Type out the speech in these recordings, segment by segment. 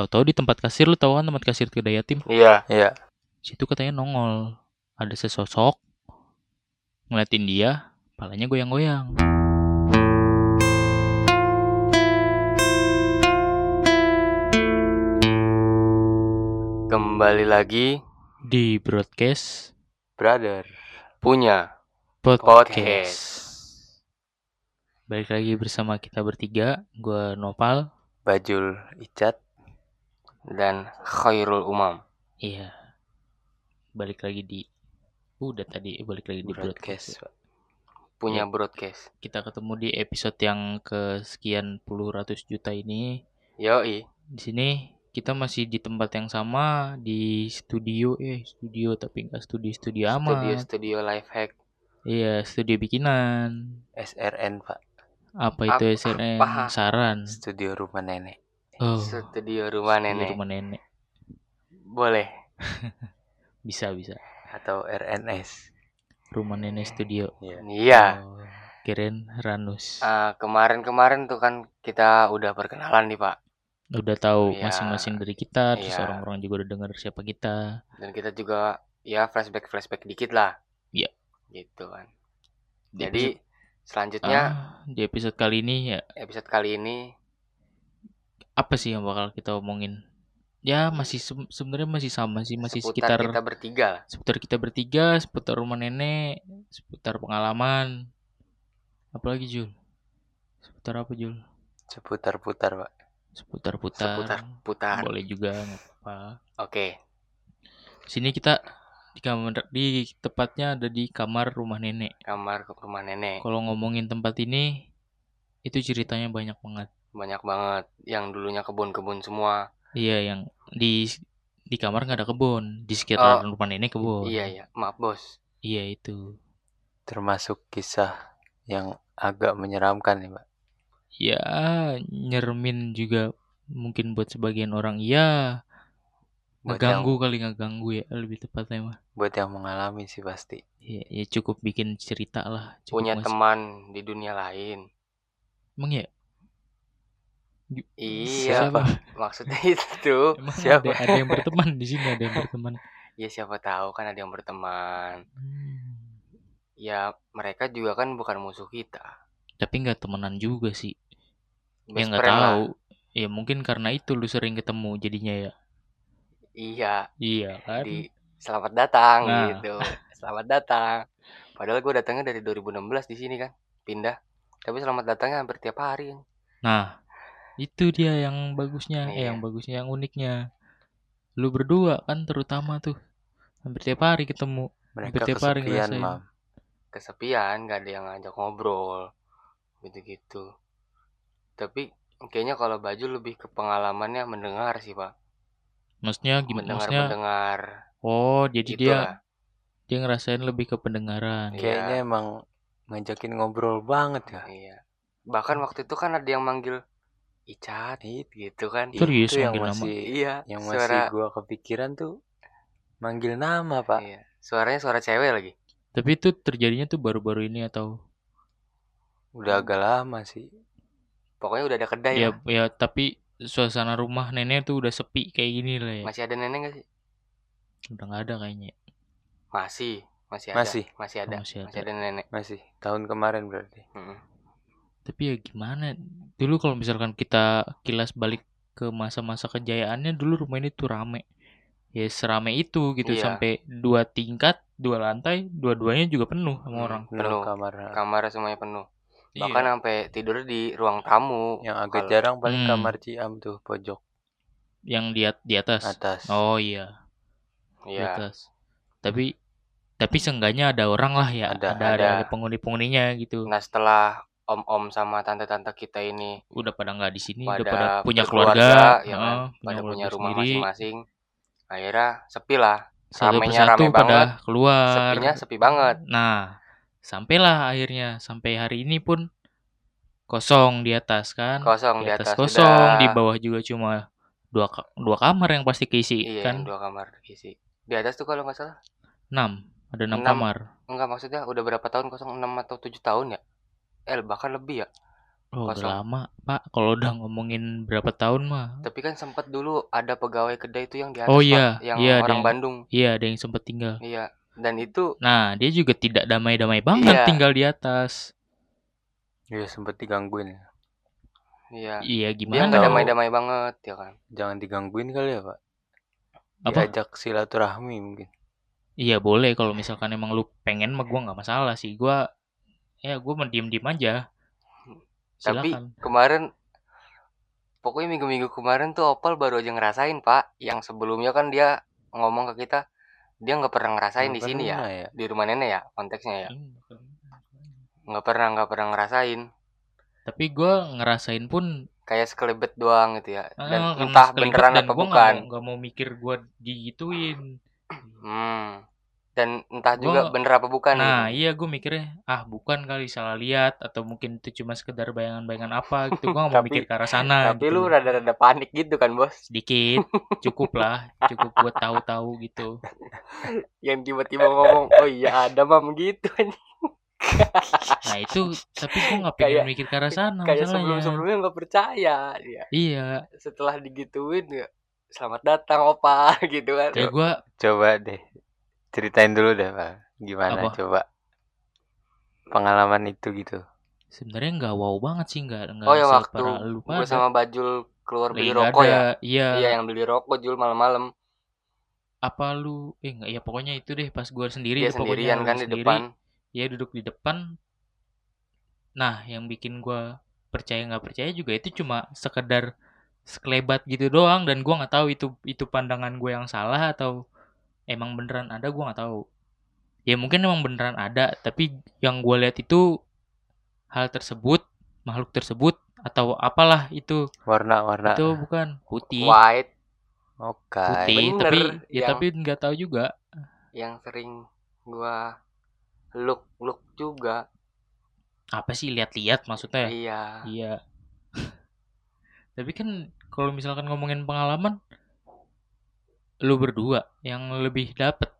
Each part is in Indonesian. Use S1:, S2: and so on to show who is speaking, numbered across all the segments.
S1: tahu-tahu di tempat kasir lu tahu kan tempat kasir kedai yatim
S2: Iya.
S3: Iya.
S1: situ katanya nongol ada sesosok ngeliatin dia palanya goyang-goyang
S2: Kembali lagi
S1: di broadcast
S3: Brother.
S2: punya
S1: podcast.
S2: podcast.
S1: Balik lagi bersama kita bertiga, gua Nopal.
S3: Bajul Icat.
S2: Dan Khairul Umam.
S1: Iya. Balik lagi di udah tadi balik lagi di broadcast.
S3: Broadcast.
S2: Punya
S1: Iya.
S2: broadcast.
S1: Kita ketemu di episode yang kesekian puluh ratus juta ini.
S2: Yoi.
S1: Di sini kita masih di tempat yang sama di studio eh studio tapi enggak studio studio amat.
S2: Studio-studio life hack.
S1: Iya, studio bikinan.
S3: SRN, Pak.
S1: Apa itu
S2: Apa?
S1: SRN?
S2: Apa?
S1: Saran.
S3: Studio rumah nenek.
S1: Oh,
S2: Studio rumah
S1: studio
S2: nenek.
S1: rumah nenek.
S2: Boleh.
S1: Bisa, bisa.
S3: Atau RNS.
S1: Rumah nenek studio.
S3: Iya.
S2: Iya.
S1: Oh, kirain Ranus.
S2: Ah, kemarin-kemarin tuh kan kita udah perkenalan nih Pak.
S1: Udah tahu
S2: Iya.
S1: masing-masing dari kita, terus
S2: Iya.
S1: orang-orang juga udah dengar siapa kita.
S2: Dan kita juga ya flashback-flashback dikit lah.
S1: Iya.
S2: Gitu kan.
S1: Di
S2: Jadi
S1: episode-
S2: selanjutnya
S1: ah, di episode kali ini ya
S2: episode kali ini
S1: apa sih yang bakal kita omongin? Ya masih se- sebenarnya masih sama sih, masih
S2: seputar
S1: sekitar
S2: kita bertiga
S1: seputar kita bertiga, seputar rumah nenek, seputar pengalaman. Apalagi Jul? Seputar apa Jul?
S3: Seputar-putar, Pak.
S1: Seputar-putar.
S2: Seputar-putar.
S1: Boleh juga nggak apa.
S2: Oke.
S1: Sini kita di kamar di tepatnya ada di kamar rumah nenek.
S2: Kamar ke rumah nenek.
S1: Kalau ngomongin tempat ini itu ceritanya banyak banget.
S2: Banyak banget yang dulunya kebun-kebun semua.
S1: Iya yang di di kamar nggak ada kebun, di sekitar rumah nenek kebun.
S2: Iya ya, maaf bos.
S1: Iya itu.
S3: Termasuk kisah yang agak menyeramkan nih, Pak.
S1: Ya nyermin juga mungkin buat sebagian orang iya
S3: Buat
S1: ngeganggu kali ngeganggu ya lebih tepatnya mah.
S3: Buat yang mengalami sih pasti.
S1: Ya, ya cukup bikin cerita lah. Cukup
S2: Punya
S1: ngasih-
S2: teman di dunia lain.
S1: Emang ya?
S2: Iya,
S1: Siapa?
S2: maksudnya itu.
S1: Emang
S3: Siapa?
S1: ada, ada yang berteman di sini ada yang berteman.
S2: Ya siapa tahu kan ada yang berteman.
S1: Hmm.
S2: Ya mereka juga kan bukan musuh kita.
S1: Tapi nggak temenan juga sih. ya
S2: Best
S1: nggak
S2: friend lah.
S1: tahu. Ya mungkin karena itu lu sering ketemu jadinya ya.
S2: Iya,
S1: Iya kan?
S2: di selamat datang
S1: Nah.
S2: gitu. Selamat datang. Padahal gue datangnya dari 2016 di sini kan, pindah. Tapi selamat datangnya hampir tiap hari.
S1: Nah, itu dia yang bagusnya, eh
S2: Iya.
S1: yang bagusnya, yang uniknya. Lu berdua kan terutama tuh. Hampir tiap hari ketemu.
S3: Mereka
S1: tiap hari
S3: kesepian,
S1: ngerasain.
S3: Mam.
S2: Kesepian, gak ada yang ngajak ngobrol. Gitu-gitu. Tapi kayaknya kalau baju lebih ke pengalamannya mendengar sih, Pak.
S1: Maksudnya gimana?
S2: Mendengar
S1: Maksudnya,
S2: mendengar.
S1: oh jadi
S2: Gitu
S1: dia
S2: lah.
S1: dia ngerasain lebih ke pendengaran.
S2: Iya.
S3: Kayaknya emang ngajakin ngobrol banget ya.
S2: Iya. Bahkan waktu itu kan ada yang manggil Icat gitu kan.
S1: Serius
S3: Itu yang
S1: manggil nama?
S3: masih
S2: Iya,
S3: yang
S2: suara
S3: masih gua kepikiran tuh manggil nama, Pak.
S2: iya. Suaranya suara cewek lagi.
S1: Tapi itu terjadinya tuh baru-baru ini atau
S3: Udah agak lama sih.
S2: Pokoknya udah ada kedai
S1: ya
S2: lah.
S1: ya tapi suasana rumah nenek tuh udah sepi kayak gini lah ya.
S2: Masih ada nenek gak sih?
S1: Udah nggak ada kayaknya.
S2: Masih, masih ada.
S3: Masih.
S2: Masih ada.
S1: Oh, masih ada.
S2: Masih ada nenek.
S3: Masih tahun kemarin berarti.
S2: Mm-mm.
S1: Tapi ya gimana? Dulu kalau misalkan kita kilas balik ke masa-masa kejayaannya dulu rumah ini tuh rame. Ya serame itu gitu
S2: Iya.
S1: sampai dua tingkat, dua lantai, dua-duanya juga penuh sama
S2: Hmm.
S1: orang.
S3: Penuh kamar.
S2: Kamar semuanya penuh.
S1: Iya.
S2: Bahkan sampai tidur di ruang tamu.
S3: Yang agak
S2: Kalau-
S3: jarang paling
S1: Hmm.
S3: kamar Ciam tuh pojok
S1: yang di, at- di atas.
S3: atas.
S1: Oh iya, di
S2: Iya.
S1: atas. Tapi tapi seenggaknya ada orang lah ya,
S3: Ada,
S1: ada ada,
S2: ada.
S1: penghuni-penghuninya gitu.
S2: Nah setelah om-om sama tante-tante kita ini
S1: Udah pada nggak di sini, udah
S2: pada
S1: punya
S2: berkeluarga,
S1: keluarga,
S2: ya kan?
S1: heeh,
S2: pada punya
S1: keluarga
S2: rumah
S1: sendiri.
S2: masing-masing, akhirnya sepi lah.
S1: Satu
S2: Ramenya
S1: persatu
S2: rame
S1: pada
S2: banget,
S1: keluar.
S2: Sepinya sepi banget.
S1: Nah, sampailah akhirnya sampai hari ini pun kosong di atas kan.
S2: Kosong di atas,
S1: kosong,
S2: udah.
S1: di bawah juga cuma dua dua kamar yang pasti keisi
S2: Iya,
S1: kan.
S2: dua kamar isi. Di atas tuh kalau nggak salah,
S1: Enam, ada enam
S2: Enam.
S1: kamar.
S2: enggak maksudnya udah berapa tahun kosong 6 atau 7 tahun ya? Eh bahkan lebih ya.
S1: Oh, udah lama, Pak. Kalau udah ngomongin berapa tahun mah.
S2: Tapi kan sempet dulu ada pegawai kedai itu yang di atas,
S1: Oh
S2: Pak,
S1: iya,
S2: yang
S1: iya,
S2: orang
S1: ada yang-
S2: Bandung.
S1: Iya, ada yang sempat tinggal.
S2: Iya. Dan itu
S1: Nah, dia juga tidak damai-damai banget
S2: Iya.
S1: tinggal di atas.
S3: Iya sempet digangguin. ya.
S2: iya,
S1: Iya,
S2: dia
S1: gimana?
S2: nggak
S3: tahu.
S2: damai-damai banget ya kan.
S3: Jangan digangguin kali ya pak.
S1: Apa?
S3: Diajak silaturahmi mungkin.
S1: Iya, boleh kalau misalkan emang lu pengen mah gua nggak masalah sih. Gua ya gua mau diem-diem aja.
S2: Tapi
S1: Silakan.
S2: kemarin pokoknya minggu-minggu kemarin tuh Opal baru aja ngerasain, Pak. Yang sebelumnya kan dia ngomong ke kita dia nggak pernah ngerasain di sini ya.
S3: mana
S2: Di rumah nenek ya konteksnya ya.
S1: Bukan-
S2: Nggak pernah nggak pernah ngerasain.
S1: Tapi gua ngerasain pun
S2: Kayak sekelebet doang gitu ya. Dan
S1: ah,
S2: entah beneran
S1: dan
S2: apa bukan.
S1: nggak mau mikir gua digituin.
S2: Hmm. Dan entah
S1: Gua
S2: juga bener apa bukan
S1: Nah,
S2: gitu.
S1: iya gue mikirnya ah bukan kali salah lihat atau mungkin itu cuma sekedar bayangan-bayangan apa gitu. Gua nggak mau
S2: Tapi-
S1: mikir ke arah sana.
S2: Tapi
S1: gitu.
S2: lu rada-rada panik gitu kan, Bos.
S1: sedikit cukup lah cukup buat tahu-tahu gitu
S2: Yang tiba-tiba ngomong, "Oh iya, ada mam gitu."
S1: nah itu tapi gue nggak pengen
S2: Kayak-
S1: mikir ke arah sana
S2: Kayak
S1: masalahnya
S2: sebelum-sebelumnya nggak percaya dia.
S1: iya
S2: Setelah digituin ya, "Selamat datang, Opa." gitu kan.
S1: kayak gue
S3: Coba deh ceritain dulu deh pak. Gimana
S1: Apa?
S3: coba pengalaman itu gitu.
S1: sebenarnya nggak wow banget sih nggak nggak
S2: Oh, yang waktu gue sama Bajul keluar beli rokok
S1: ada.
S2: ya.
S1: iya
S2: Iya, yang beli rokok Jul malam-malam.
S1: apa lu eh nggak ya pokoknya itu deh pas gue sendiri pokoknya,
S2: sendirian kan di
S1: sendiri.
S2: depan.
S1: Iya duduk di depan nah yang bikin gue percaya nggak percaya juga itu cuma sekedar sekelebat gitu doang dan gua nggak tahu itu itu pandangan gue yang salah atau emang beneran ada gua nggak tahu ya mungkin emang beneran ada tapi yang gue lihat itu hal tersebut makhluk tersebut atau apalah itu
S3: Warna-warna.
S1: itu bukan putih
S2: White
S3: Oke.
S1: putih
S2: Bener,
S1: tapi ya
S2: yang-
S1: tapi nggak tahu juga
S2: yang sering gua look look juga.
S1: apa sih lihat-lihat maksudnya
S2: Iya.
S1: Iya. Tapi kan kalau misalkan ngomongin pengalaman, lu berdua yang lebih dapet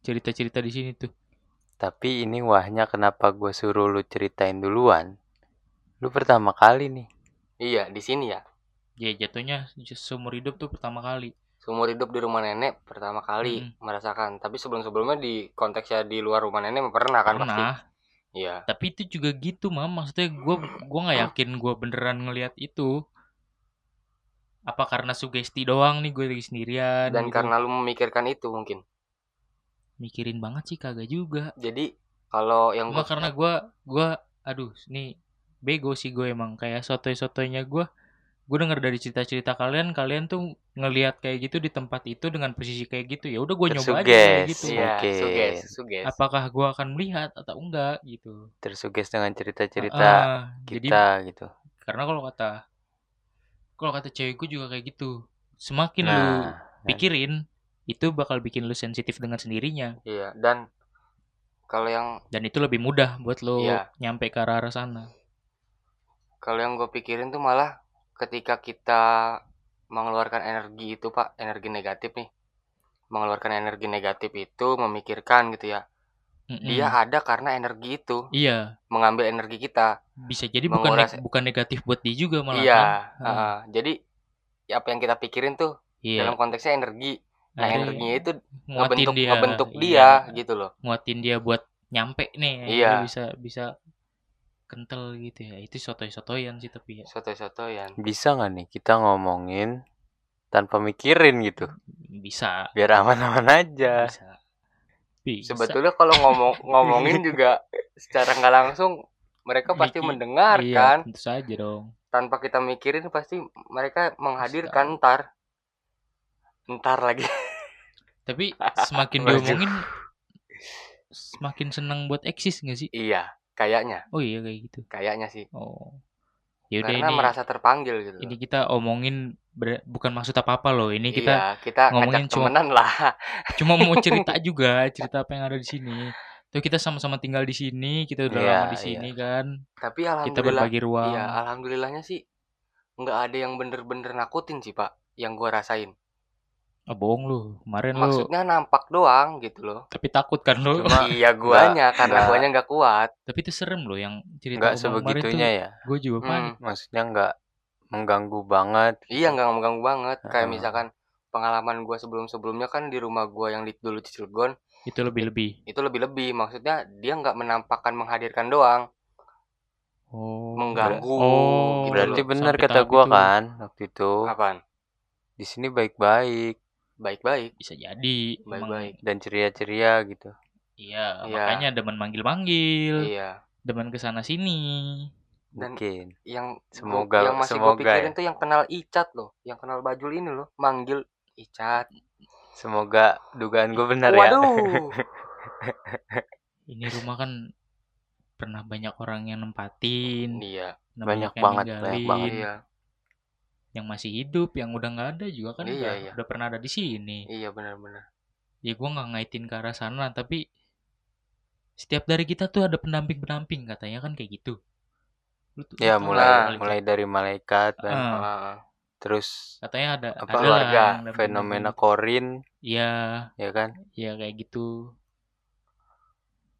S1: cerita-cerita di sini tuh.
S3: Tapi ini wahnya kenapa gue suruh lu ceritain duluan. Lu pertama kali nih.
S2: Iya, di sini ya.
S1: Ya jatuhnya seumur hidup tuh pertama kali.
S2: Seumur hidup di rumah nenek pertama kali
S1: Mm-mm.
S2: merasakan. Tapi sebelum-sebelumnya di konteksnya di luar rumah nenek pernah kan pasti.
S1: Pernah.
S2: Iya.
S1: Tapi itu juga gitu, Mam. Maksudnya gua gua nggak yakin gua beneran ngelihat itu. Apa karena sugesti doang nih gue lagi sendirian
S2: Dan
S1: gitu.
S2: karena lu memikirkan itu mungkin.
S1: mikirin banget sih kagak juga.
S2: Jadi kalau yang gua
S1: karena gua gua aduh nih bego sih gue emang kayak sotoy-sotoynya gua gue denger dari cerita-cerita kalian kalian tuh ngelihat kayak gitu di tempat itu dengan posisi kayak gitu ya udah gue nyoba aja kayak gitu
S2: Iya,
S3: Oke.
S2: suges, suges.
S1: apakah gua akan melihat atau enggak gitu
S3: Tersuges dengan cerita-cerita
S1: jadi
S3: kita gitu.
S1: karena kalau kata kalau kata cewekku juga kayak gitu. Semakin lu
S3: Nah,
S1: pikirin itu bakal bikin lu sensitif dengan sendirinya.
S2: Iya, dan kalau yang
S1: dan itu lebih mudah buat lo
S2: Iya.
S1: nyampe ke arah, arah sana.
S2: Kalau yang gue pikirin tuh malah ketika kita mengeluarkan energi itu pak energi negatif nih. Mengeluarkan energi negatif itu memikirkan gitu ya
S1: Mm-mm.
S2: dia ada karena energi itu
S1: iya
S2: mengambil energi kita
S1: bisa jadi bukan
S2: Menguras-
S1: neg- bukan negatif buat dia juga malah
S2: iya
S1: kan Ah.
S2: heeh. jadi ya apa yang kita pikirin tuh
S1: iya
S2: dalam konteksnya energi nah energinya itu ngebentuk
S1: dia
S2: ngebentuk
S1: iya.
S2: dia gitu loh
S1: nguatin dia buat nyampe nih
S2: Iya.
S1: Dia bisa bisa kental gitu ya itu sotoy-sotoyan sih tapi ya
S2: sotoy-sotoyan
S3: bisa nggak nih kita ngomongin tanpa mikirin gitu?
S1: bisa
S3: Biar aman-aman aja.
S1: bisa bisa.
S2: Sebetulnya kalau ngomong ngomongin juga secara nggak langsung mereka pasti mendengarkan
S1: iya tentu saja dong.
S2: Tanpa kita mikirin pasti mereka menghadirkan ntar. Ntar lagi.
S1: Tapi semakin diomongin semakin senang buat eksis gak sih?
S2: Iya kayaknya.
S1: Oh iya kayak gitu.
S2: Kayaknya sih.
S1: Oh yaudah
S2: karena
S1: ini
S2: merasa terpanggil gitu.
S1: ini kita omongin ber- bukan maksud apa apa loh ini kita
S2: iya kita
S1: ngomongin cuma-
S2: temenan lah.
S1: cuma mau cerita juga cerita apa yang ada di sini. Tuh kita sama-sama tinggal di sini kita udah
S3: Iya,
S1: lama di sini kan.
S2: Tapi
S1: kita
S2: alhamdulillah
S1: berbagi ruang.
S2: iya alhamdulillahnya sih nggak ada yang bener-bener nakutin sih pak yang gua rasain
S1: Ah, bohong lu. Kemarin lu
S2: maksudnya nampak doang gitu loh
S1: tapi takut kan lu.
S3: Cuma
S2: iya guanya karena
S3: nggak.
S2: guanya nggak kuat
S1: tapi itu serem loh yang cerita tuh.
S3: sebegitunya ya
S1: Gue juga
S2: Hmm.
S1: panik.
S3: maksudnya nggak mengganggu banget
S2: iya nggak mengganggu banget kayak
S3: Heeh.
S2: misalkan pengalaman gua sebelum sebelumnya kan di rumah gua yang di dulu di Cilegon
S1: Itu lebih-lebih.
S2: itu lebih lebih maksudnya dia nggak menampakkan menghadirkan doang
S1: Oh.
S2: Mengganggu
S1: Oh,
S2: gitu
S3: berarti benar kata
S1: itu.
S3: kan waktu itu
S2: apaan
S3: di sini baik-baik
S2: baik-baik.
S1: Bisa jadi.
S2: Baik-baik.
S3: Dan ceria-ceria gitu.
S1: Iya,
S2: Iya.
S1: makanya demen manggil-manggil,
S2: iya.
S1: Demen ke sana sini.
S2: Dan-
S3: mungkin.
S2: yang
S3: Semoga-
S2: yang masih gue
S3: semoga
S2: pikirin
S3: ya.
S2: tuh yang kenal Icat loh. Yang kenal Bajul ini loh manggil Icat.
S3: Semoga dugaan gue benar ya.
S2: Waduh.
S1: Ini rumah kan pernah banyak orang yang nempatin,
S2: iya.
S3: Banyak banget, banyak
S1: ninggalin,
S3: banget.
S2: iya
S1: yang masih hidup, yang udah nggak ada juga kan
S2: Iya,
S1: udah,
S2: iya.
S1: udah pernah ada di sini.
S2: iya benar-benar
S1: Ya gua nggak ngaitin ke arah sana, tapi setiap dari kita tuh ada pendamping-pendamping katanya kan kayak gitu. Lu tuh
S3: ya mulai
S1: kali,
S3: mulai dari malaikat kan
S1: Ah.
S2: Ah,
S3: terus
S1: katanya ada
S3: apa
S1: ada lah
S3: fenomena korin
S1: Iya,
S3: ya kan
S1: iya kayak gitu.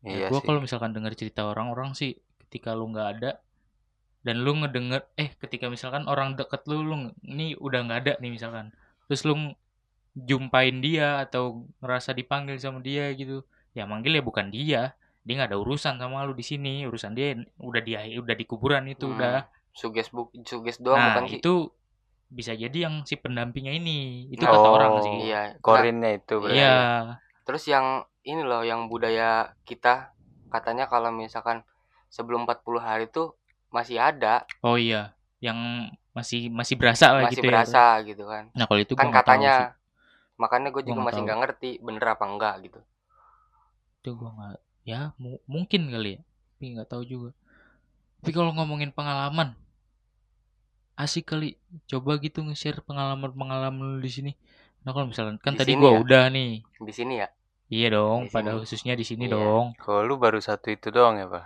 S3: iya
S1: Ya, gue
S3: sih
S1: kalau misalkan dengar cerita orang-orang sih ketika lu nggak ada dan lu ngedenger eh ketika misalkan orang deket lu lu ini udah nggak ada nih misalkan. Terus lu jumpain dia atau ngerasa dipanggil sama dia gitu. Ya manggil ya bukan dia. Dia nggak ada urusan sama lu di sini. Urusan dia udah di udah di kuburan itu
S2: Hmm,
S1: udah.
S2: suges bu suges doang
S1: nah
S2: bukan sih?
S1: itu bisa jadi yang si pendampingnya ini. Itu kata orang
S3: Oh.
S1: sih.
S2: iya
S3: korinnya itu berarti.
S1: Iya.
S2: Terus yang ini loh yang budaya kita katanya kalau misalkan sebelum 40 hari tuh masih ada.
S1: Oh iya yang masih masih berasa lah
S2: masih
S1: gitu ya
S2: berasa gitu kan.
S1: Nah kalau itu
S2: kan
S1: gua
S2: katanya makanya gue
S1: Gua
S2: juga
S1: nggak
S2: masih nggak ngerti bener apa enggak gitu.
S1: Itu gue nggak ya mu- mungkin kali ya tapi nggak tahu juga. Tapi kalau ngomongin pengalaman asik kali. Coba gitu nge-share pengalaman pengalaman lu di sini. Nah kalau misalnya kan
S2: Di
S1: tadi gua
S2: ya?
S1: udah nih.
S2: Di sini ya?
S1: Iya dong
S2: Di
S1: pada
S2: sini.
S1: khususnya di sini
S2: Iya.
S1: dong.
S3: Kalau lu baru satu itu doang ya pak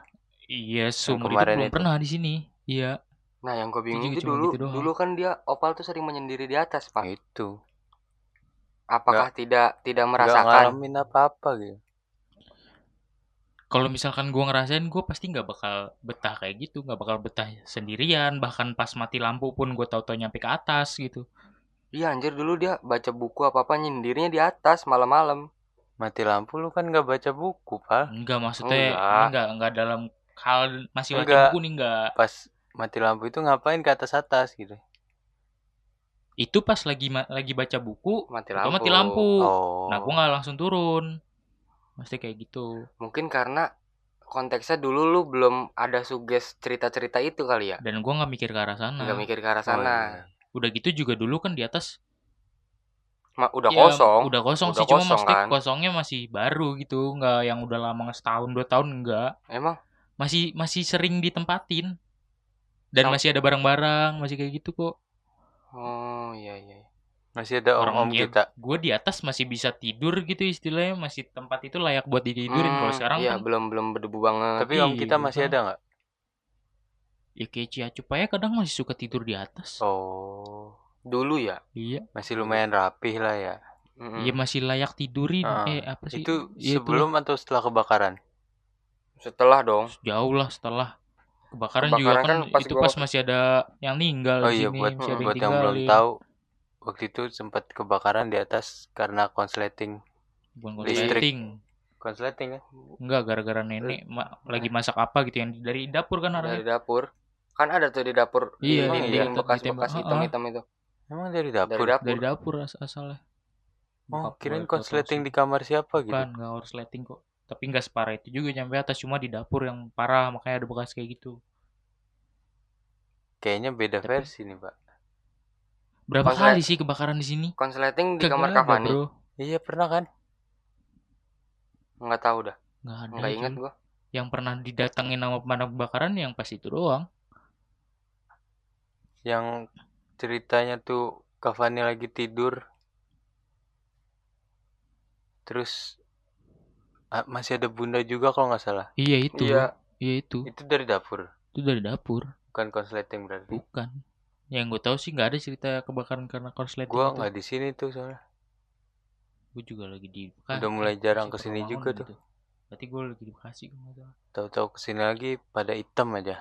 S1: iya hidup
S3: kemarin
S1: belum
S3: itu.
S1: pernah di sini. Iya.
S2: Nah yang gue bingung itu dulu
S1: gitu doang.
S2: dulu kan dia opal tuh sering menyendiri di atas pak.
S3: Itu.
S2: Apakah tidak tidak
S3: nggak
S2: merasakan?
S3: ngalamin apa-apa gitu.
S1: Kalau misalkan gua ngerasain gua pasti nggak bakal betah kayak gitu. Nggak bakal betah sendirian. Bahkan pas mati lampu pun gua tahu-tahu nyampe ke atas gitu.
S2: Iya anjir dulu dia baca buku apa apa nyindirnya di atas malam-malam.
S3: Mati lampu lu kan nggak baca buku pak.
S1: Enggak maksudnya
S2: Enggak.
S1: enggak enggak dalam hal masih
S3: Enggak.
S1: buku nih enggak.
S3: Pas mati lampu itu ngapain ke atas atas gitu.
S1: Itu pas lagi lagi baca buku
S2: mati lampu
S1: mati lampu.
S3: oh.
S1: Nah gua nggak langsung turun. Pasti kayak gitu.
S2: Mungkin karena konteksnya dulu lu belum ada suges cerita-cerita itu kali ya?
S1: Dan gua nggak mikir ke arah sana.
S2: Nggak mikir ke arah
S3: Oh,
S2: sana
S3: iya.
S1: udah gitu juga dulu kan di atas.
S2: Ma- udah
S1: ya,
S2: kosong.
S1: udah kosong
S2: Udah
S1: sih cuma
S2: kosong,
S1: maksudnya
S2: kan?
S1: kosongnya masih baru gitu. Nggak yang udah lama setahun dua tahun enggak
S2: emang
S1: masih masih sering ditempatin. Dan masih ada barang-barang masih kayak gitu kok.
S2: Oh iya iya
S3: masih ada om om
S1: Orang- ya,
S3: kita.
S1: gue di atas masih bisa tidur gitu istilahnya. Masih tempat itu layak buat ditidurin. Kalau
S2: Hmm,
S1: sekarang
S2: iya
S1: kan
S2: belum belum berdebu banget.
S3: Tapi om
S1: Iya,
S3: kita masih
S1: Bang.
S3: ada nggak?
S1: Ya kayak Ciacup aja kadang masih suka tidur di atas.
S3: Oh
S2: dulu ya?
S1: Iya.
S3: Masih lumayan rapih lah ya.
S1: Iya masih layak tidurin.
S3: Ah,
S1: eh apa sih?
S3: itu
S1: Iya,
S3: sebelum atau setelah kebakaran
S2: setelah dong
S1: jauh lah setelah kebakaran, juga
S2: Kebakaran
S1: kan,
S2: kan pas
S1: itu
S2: gua
S1: pas masih ada yang meninggal
S3: oh
S1: di
S3: iya
S1: sini,
S3: buat
S1: masih ada
S3: buat yang belum
S1: tinggalin.
S3: tahu waktu itu sempat kebakaran di atas karena konsleting
S1: Bukan
S3: listrik.
S1: konsleting.
S3: konsleting kan
S1: Enggak gara-gara nenek ma- lagi masak apa gitu yang dari dapur kan
S2: dari
S1: arahnya.
S2: dapur kan ada tuh di dapur
S1: Iya,
S2: di
S3: iya,
S2: bekas-bekas hitam-hitam itu
S3: emang dari
S2: dari
S3: dapur
S2: dapur
S1: Dari dapur as- asalnya.
S3: oh kirain konsleting di kamar siapa gitu
S1: Bukan, enggak konsleting kok. Tapi enggak separah itu juga nyampe atas cuma di dapur yang parah makanya ada bekas kayak gitu.
S3: kayaknya beda
S1: Tapi-
S3: versi nih pak
S1: Berapa
S2: Konslet-
S1: kali sih kebakaran di sini?
S2: konsleting di kamar
S1: Bro.
S3: iya pernah kan
S2: nggak tahu dah
S1: Enggak ada.
S2: nggak ingat gua
S1: Yang pernah didatengin sama pemadam kebakaran yang pas itu doang.
S3: yang ceritanya tuh Cavani lagi tidur terus masih ada bunda juga kalau nggak salah
S1: Iya itu.
S2: Iya.
S1: Iya itu.
S3: itu dari dapur
S1: Itu dari dapur.
S3: bukan konsleting berarti
S1: Bukan. Yang gue tahu sih nggak ada cerita kebakaran karena korsleting.
S3: gua
S1: itu.
S3: nggak di sini tuh soalnya
S1: gue juga lagi di Bekasi
S3: Udah mulai jarang ke
S1: sini
S3: juga tuh.
S1: gitu. berarti gue lagi di Bekasi.
S3: Tahu-tahu ke sini lagi pada hitam aja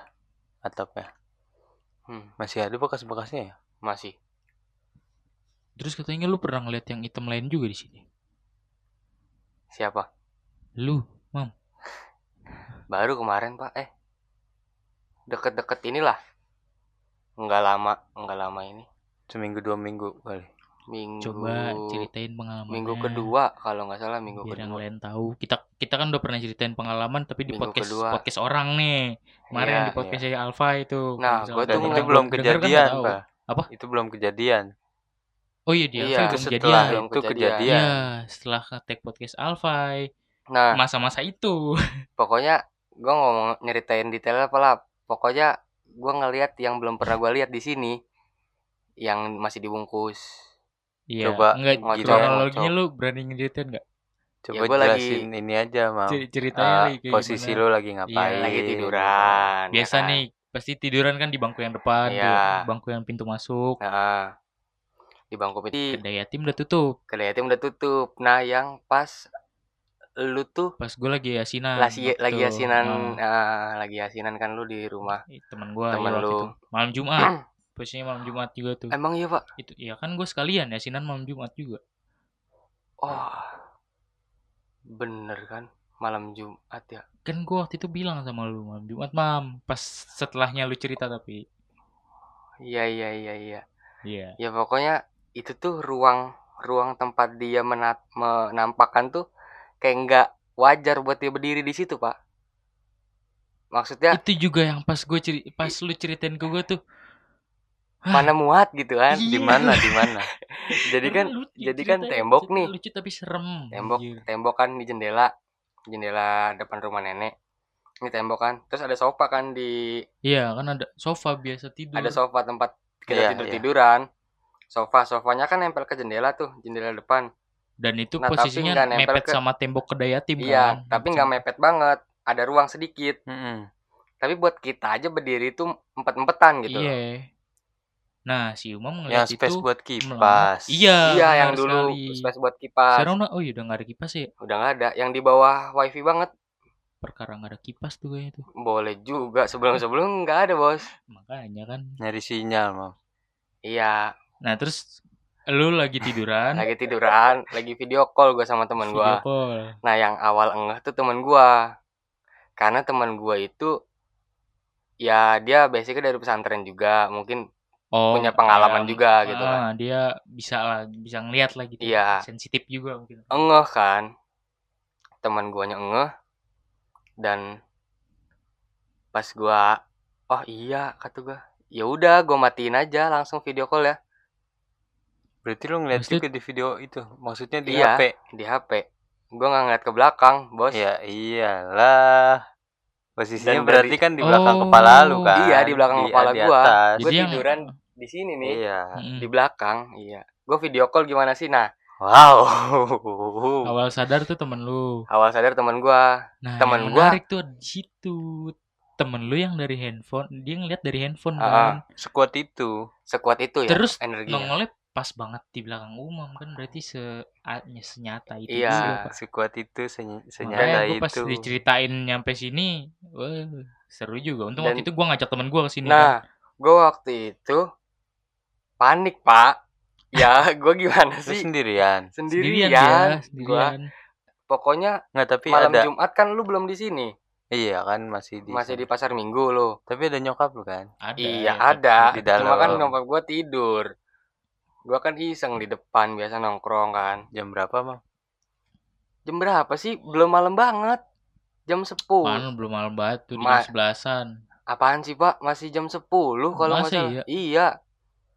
S3: atapnya.
S2: Hmm,
S3: Masih ada bekas-bekasnya ya?
S2: masih.
S1: terus katanya lu pernah ngeliat yang hitam lain juga di sini
S2: Siapa?
S1: Lu
S2: Baru kemarin, Pak. Eh. Deket-deket inilah. Enggak lama, enggak lama ini.
S3: Seminggu dua minggu kali.
S2: Minggu
S1: coba ceritain pengalaman
S2: Minggu kedua kalau nggak salah minggu
S1: biar yang
S2: kedua.
S1: lain tahu kita kita kan udah pernah ceritain pengalaman tapi di
S2: Minggu
S1: podcast
S2: kedua.
S1: podcast orang nih kemarin
S2: Iya,
S1: yang di podcast saya Alfa itu
S2: Nah, gua tuh
S3: itu belum
S1: kan
S3: kejadian,
S1: tahu.
S3: Pak.
S1: Apa?
S3: Itu belum kejadian.
S1: oh iya dia
S2: Iya,
S1: belum
S3: setelah
S1: kejadian
S3: itu
S2: kejadian.
S1: Iya, setelah nge-tag podcast Alfa
S2: Nah,
S1: masa-masa itu
S2: pokoknya gua ngomong nyeritain detailnya apa lah. Pokoknya gua ngelihat yang belum pernah gua lihat di sini yang masih dibungkus.
S1: Iya,
S3: Coba
S1: enggak
S2: ngocok,
S1: kronologinya lu berani ngeritain enggak?
S3: Coba
S2: Ya, gua lagi-
S3: ini aja, Mam.
S1: Ceritanya
S3: Ah,
S1: lagi
S3: posisi
S1: gimana?
S3: lu lagi ngapain?
S1: Iya,
S2: Lagi tiduran. ya
S1: Biasa
S2: kan?
S1: nih, pasti tiduran kan di bangku yang depan,
S2: Iya.
S1: tuh, bangku yang pintu masuk.
S2: Nah, di bangku itu
S1: Kedai yatim udah tutup.
S2: kedai yatim udah tutup. Nah, yang pas lu tuh
S1: Pas gue lagi yasinan.
S2: lagi
S1: waktu
S2: lagi asinan
S1: Oh,
S2: ah, lagi asinan kan lu di rumah.
S1: temen gue
S2: Temen lu.
S1: Malam Jumat. Posisinya malam Jumat juga tuh.
S2: Emang iya, Pak?
S1: Itu ya kan gue sekalian yasinan malam Jumat juga.
S2: Oh. Bener kan? Malam Jumat ya.
S1: Kan gue waktu itu bilang sama lu malam Jumat, Mam. Pas setelahnya lu cerita tapi.
S2: Iya, iya, iya, iya.
S1: Iya.
S2: Ya pokoknya itu tuh ruang ruang tempat dia menat, menampakkan tuh kayak nggak wajar buat dia berdiri di situ, Pak. Maksudnya
S1: Itu juga yang pas gue ceri pas lu ceritain ke gue tuh.
S2: mana muat gitu kan?
S1: Iya.
S3: Di mana? Di mana?
S2: Jadi kan jadi kan tembok nih.
S1: Lucu tapi serem.
S2: tembok
S1: anjir.
S2: tembok kan di jendela jendela depan rumah nenek ini tembok kan terus ada sofa kan di
S1: Iya kan ada sofa biasa tidur.
S2: ada sofa tempat kita
S3: Iya,
S2: tidur
S3: iya.
S2: tiduran sofa sofanya kan nempel ke jendela tuh jendela depan
S1: Dan itu
S2: Nah,
S1: posisinya
S2: nggak
S1: mepet
S2: ke-
S1: sama tembok kedai yatim
S2: iya
S1: kan.
S2: tapi nggak mepet banget ada ruang sedikit
S3: Mm-mm.
S2: tapi buat kita aja berdiri tuh empet empetan gitu.
S1: Iya. Nah, si Umam
S3: Yang
S1: ngeliat
S3: space
S1: itu
S3: buat kipas.
S1: Iya.
S2: iya yang dulu
S1: sekali.
S2: space buat kipas
S1: Sekarang udah, oh iya udah gak ada kipas ya.
S2: udah nggak ada yang di bawah wifi banget
S1: Perkara gak ada kipas tuh kayaknya tuh.
S2: boleh juga sebelum sebelum nggak ada bos
S1: Makanya kan.
S3: Nyari sinyal, Mam.
S2: iya
S1: Nah, terus lu lagi tiduran.
S2: lagi tiduran lagi video call gue sama teman
S1: call.
S2: Nah, yang awal engeh tuh teman gua. Karena teman gua itu ya dia basicnya dari pesantren juga, mungkin
S1: Oh,
S2: punya pengalaman
S1: ya,
S2: juga gitu kan.
S1: ah, dia bisa lah, bisa ngeliat lah gitu.
S2: Iya.
S1: Sensitif juga mungkin.
S2: Engeh kan. Teman guanya engeh dan pas gua oh iya kata gua. Ya udah, gua matiin aja langsung video call ya
S3: Berarti lu ngeliat
S1: Maksud-
S3: juga di video itu. Maksudnya di
S2: Iya.
S3: HP.
S2: di HP. Gua nggak ngeliat ke belakang, Bos.
S3: Ya iyalah. Posisinya
S2: Dan
S3: berarti
S2: dari-
S3: kan di belakang
S1: Oh.
S3: kepala lu kan.
S2: Iya, di belakang kepala
S3: di
S2: gua.
S3: atas.
S2: Gua
S1: Jadi yang-
S2: tiduran di sini nih,
S3: Iya.
S1: Mm-mm.
S2: di belakang. Iya. Gua video call gimana sih? Nah,
S3: Wow.
S1: Awal sadar tuh temen lu.
S2: awal sadar teman gua
S1: Nah,
S2: Temen
S1: yang
S2: gua-
S1: menarik tuh di situ. Temen lu yang dari handphone, dia ngeliat dari handphone
S2: Ah,
S1: kan.
S3: Sekuat itu.
S2: sekuat itu ya
S1: Terus
S2: energinya.
S1: nongolnya pas banget di belakang umum kan berarti se senyata itu
S2: Iya.
S1: juga, Pak.
S3: Sekuat itu seny-
S1: Makanya
S3: senyata
S1: pas
S3: itu.
S1: diceritain nyampe sini, wah seru juga. Untung
S2: Dan-
S1: waktu itu gue ngajak temen gue ke sini kan.
S2: Nah, gue waktu itu panik pak. Ya, gue gimana
S3: Lu
S2: sih?
S3: sendirian.
S2: Sendirian,
S1: dia,
S2: Gua,
S1: sendirian.
S2: pokoknya
S3: Nggak, tapi
S2: malam
S3: ada.
S2: Jumat kan lu belum di sini,
S3: Iya kan masih di.
S2: masih di pasar Minggu lu.
S3: Tapi ada nyokap lu kan.
S1: Ada.
S2: iya
S1: ya,
S2: ada.
S3: di
S2: Cuma
S3: dalam.
S2: kan nyokap gue tidur. Gue kan iseng di depan biasa nongkrong kan.
S3: Jam berapa, Mam?
S2: Jam berapa sih? Belum malam banget. Jam 10.
S1: Mana belum malam batu di
S2: Ma-
S1: jam sebelasan.
S2: Apaan sih pak? Masih jam 10 kalau nggak
S1: Masa
S2: salah.
S1: iya?
S2: Iya.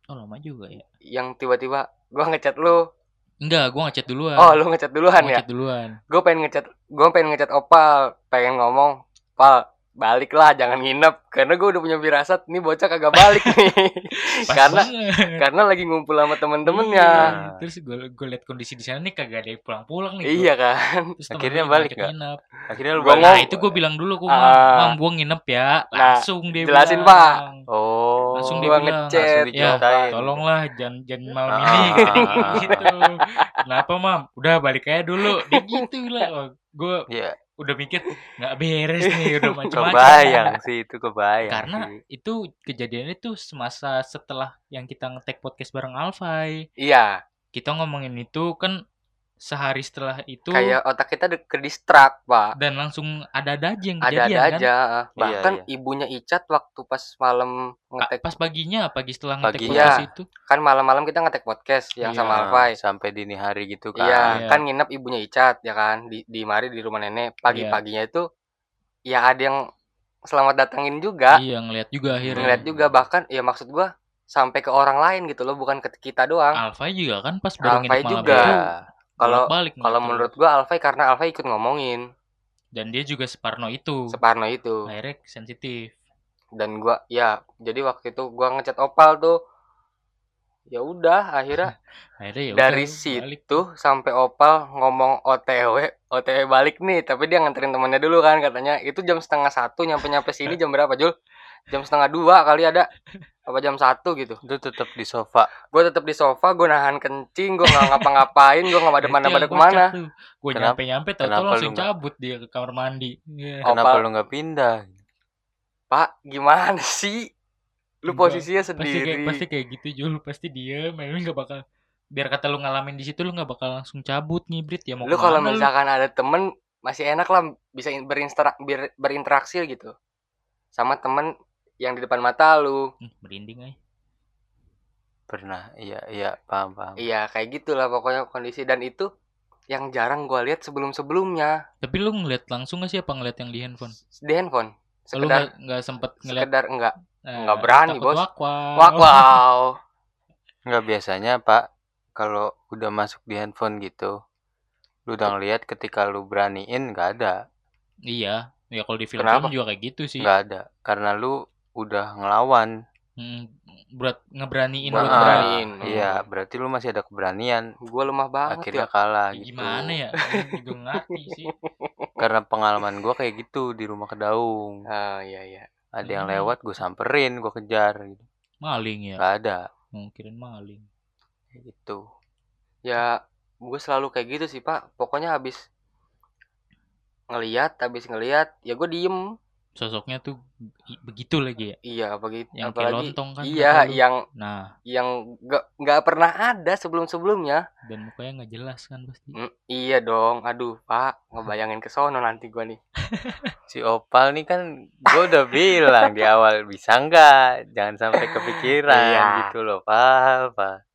S1: Oh lama juga ya.
S2: Yang tiba-tiba gue ngechat lu.
S1: Enggak, gue ngechat duluan.
S2: Oh lu ngechat duluan
S1: Gua
S2: ya?
S1: ngechat duluan.
S2: gue pengen ngechat gue pengen ngechat opal pengen ngomong pal balik lah jangan nginep karena gue udah punya firasat nih bocah kagak balik nih karena
S1: banget.
S2: karena lagi ngumpul sama temen-temennya
S1: Iya. Terus gue gue liat kondisi di sana nih kagak ada yang pulang-pulang nih.
S2: iya kan
S1: Terus
S3: Akhirnya balik nggak?
S1: nginep.
S3: Akhirnya lu
S2: Gua
S3: balik.
S1: Nah
S2: ngomong-
S1: itu gue bilang dulu gue
S2: Ah.
S1: mam gue nginep ya
S2: Nah,
S1: langsung dia
S2: jelasin,
S1: bilang.
S2: Pak.
S3: Oh.
S1: langsung dia bilang,
S2: ngechat
S3: langsung
S1: ya tolonglah jangan jangan malam
S3: Ah.
S1: ini gitu kenapa mam udah balik aja dulu dia gitu lah gue
S3: ya
S1: udah mikir nggak beres nih udah macam-macam.
S3: Kebayang sih itu kebayang
S1: karena
S3: sih.
S1: itu kejadiannya tuh semasa setelah yang kita ngetek podcast bareng Alfai
S2: Iya,
S1: kita ngomongin itu kan sehari setelah itu
S2: kayak otak kita de- ke distract, Pak.
S1: dan langsung ada-ada aja yang
S2: Ada-ada
S1: kejadian kan
S2: aja. Bahkan
S3: iya.
S2: ibunya Icat waktu pas malam ngetek
S1: pas paginya pagi setelah ngetek
S3: Paginya.
S1: podcast itu
S2: kan malam-malam kita ngetek podcast yang
S1: Iya.
S2: sama Alfai.
S3: sampai dini hari gitu kan
S2: Iya,
S1: Iya.
S2: kan nginep ibunya Icat ya kan di di mari di rumah nenek. Pagi-paginya itu ya ada yang selamat datangin juga.
S1: iya ngeliat juga akhirnya
S2: Ngeliat juga bahkan ya maksud gua sampai ke orang lain gitu loh, bukan ke kita doang.
S1: Alfai juga kan pas baru
S2: Alfai
S1: nginep malam
S2: juga.
S1: itu
S2: Kalau
S1: bolak-balik
S2: kalau menurut gua Alfai karena Alfai ikut ngomongin.
S1: Dan dia juga separno itu.
S2: Separno itu.
S1: akhirnya sensitif.
S2: Dan gua ya jadi waktu itu gua ngechat Opal tuh. Ya udah akhirnya
S1: akhirnya ya
S2: dari
S1: balik.
S2: situ sampai Opal ngomong OTW OTW balik nih. Tapi dia nganterin temannya dulu kan katanya. Itu jam setengah satu nyampe nyampe sini jam berapa Jul jam setengah dua kali ada. Apa jam satu gitu.
S3: Itu tetap di sofa.
S2: Gue tetap di sofa gue nahan kencing gue nggak ngapa-ngapain gue nggak ada mana pada ke mana.
S1: gue
S3: Kenapa-
S1: nyampe nyampe tau
S3: kenapa
S1: langsung cabut dia ke kamar mandi. Iya.
S3: kenapa lu nggak pindah?
S2: Pak gimana sih? Lu
S1: Enggak,
S2: posisinya
S1: pasti kayak
S2: sendiri.
S1: pasti kayak gitu Jul. Pasti dia memang nggak bakal biar kata lu ngalamin di situ lu nggak bakal langsung cabut ngibrit. Ya mau
S2: lu kalau
S1: ke mana lu?
S2: misalkan ada temen masih enak lah bisa in- berinstera- ber- berinteraksi gitu. Sama temen yang di depan mata lu.
S1: Hmm, merinding aja
S3: pernah iya iya paham paham.
S2: Iya kayak gitulah pokoknya kondisi. Dan itu yang jarang gua lihat sebelum sebelumnya
S1: tapi lu ngeliat langsung gak sih apa ngeliat yang di handphone?
S2: Di handphone. Sekedar
S1: nggak nggak sempet ngeliat?
S2: sekedar enggak
S1: eh,
S2: nggak berani, Bos.
S1: wak wak.
S2: wow wow
S3: nggak biasanya pak kalau udah masuk di handphone gitu lu udah ngeliat ketika lu beraniin nggak ada.
S1: Iya. Ya kalau di film
S2: Kenapa?
S1: juga kayak gitu sih.
S3: Nggak ada. Karena lu udah ngelawan.
S1: Hmm, berat ngeberaniin
S2: Buat
S1: buat
S3: Ah,
S1: berani.
S2: ngeberaniin.
S3: iya berarti lu masih ada keberanian.
S2: Gua lemah banget
S3: akhirnya
S2: ya.
S3: kalah
S1: Ya,
S3: gitu.
S1: gimana ya? Gua juga ngerti sih.
S3: Karena pengalaman gua kayak gitu di rumah kedaung
S2: ah iya iya.
S3: Ada yang
S1: Hmm.
S3: lewat gue samperin gue kejar gitu.
S1: Maling ya?
S3: Nggak ada.
S1: Mungkin maling.
S3: Kayak gitu.
S2: Ya gue selalu kayak gitu sih pak. Pokoknya habis ngeliat habis ngeliat ya gue diem
S1: sosoknya tuh begitu lagi ya?
S2: Iya begitu
S1: yang kayak
S2: apalagi
S1: lontong kan
S2: iya
S1: lu.
S2: yang
S1: nah.
S2: yang nggak nggak pernah ada sebelum sebelumnya
S1: dan mukanya nggak jelas kan pasti.
S2: Mm, iya dong. Aduh pak ngebayangin ke sono nanti gua nih.
S3: Si opal nih kan gue udah bilang di awal bisa nggak? Jangan sampai kepikiran
S2: Iya.
S3: gitu loh pal pal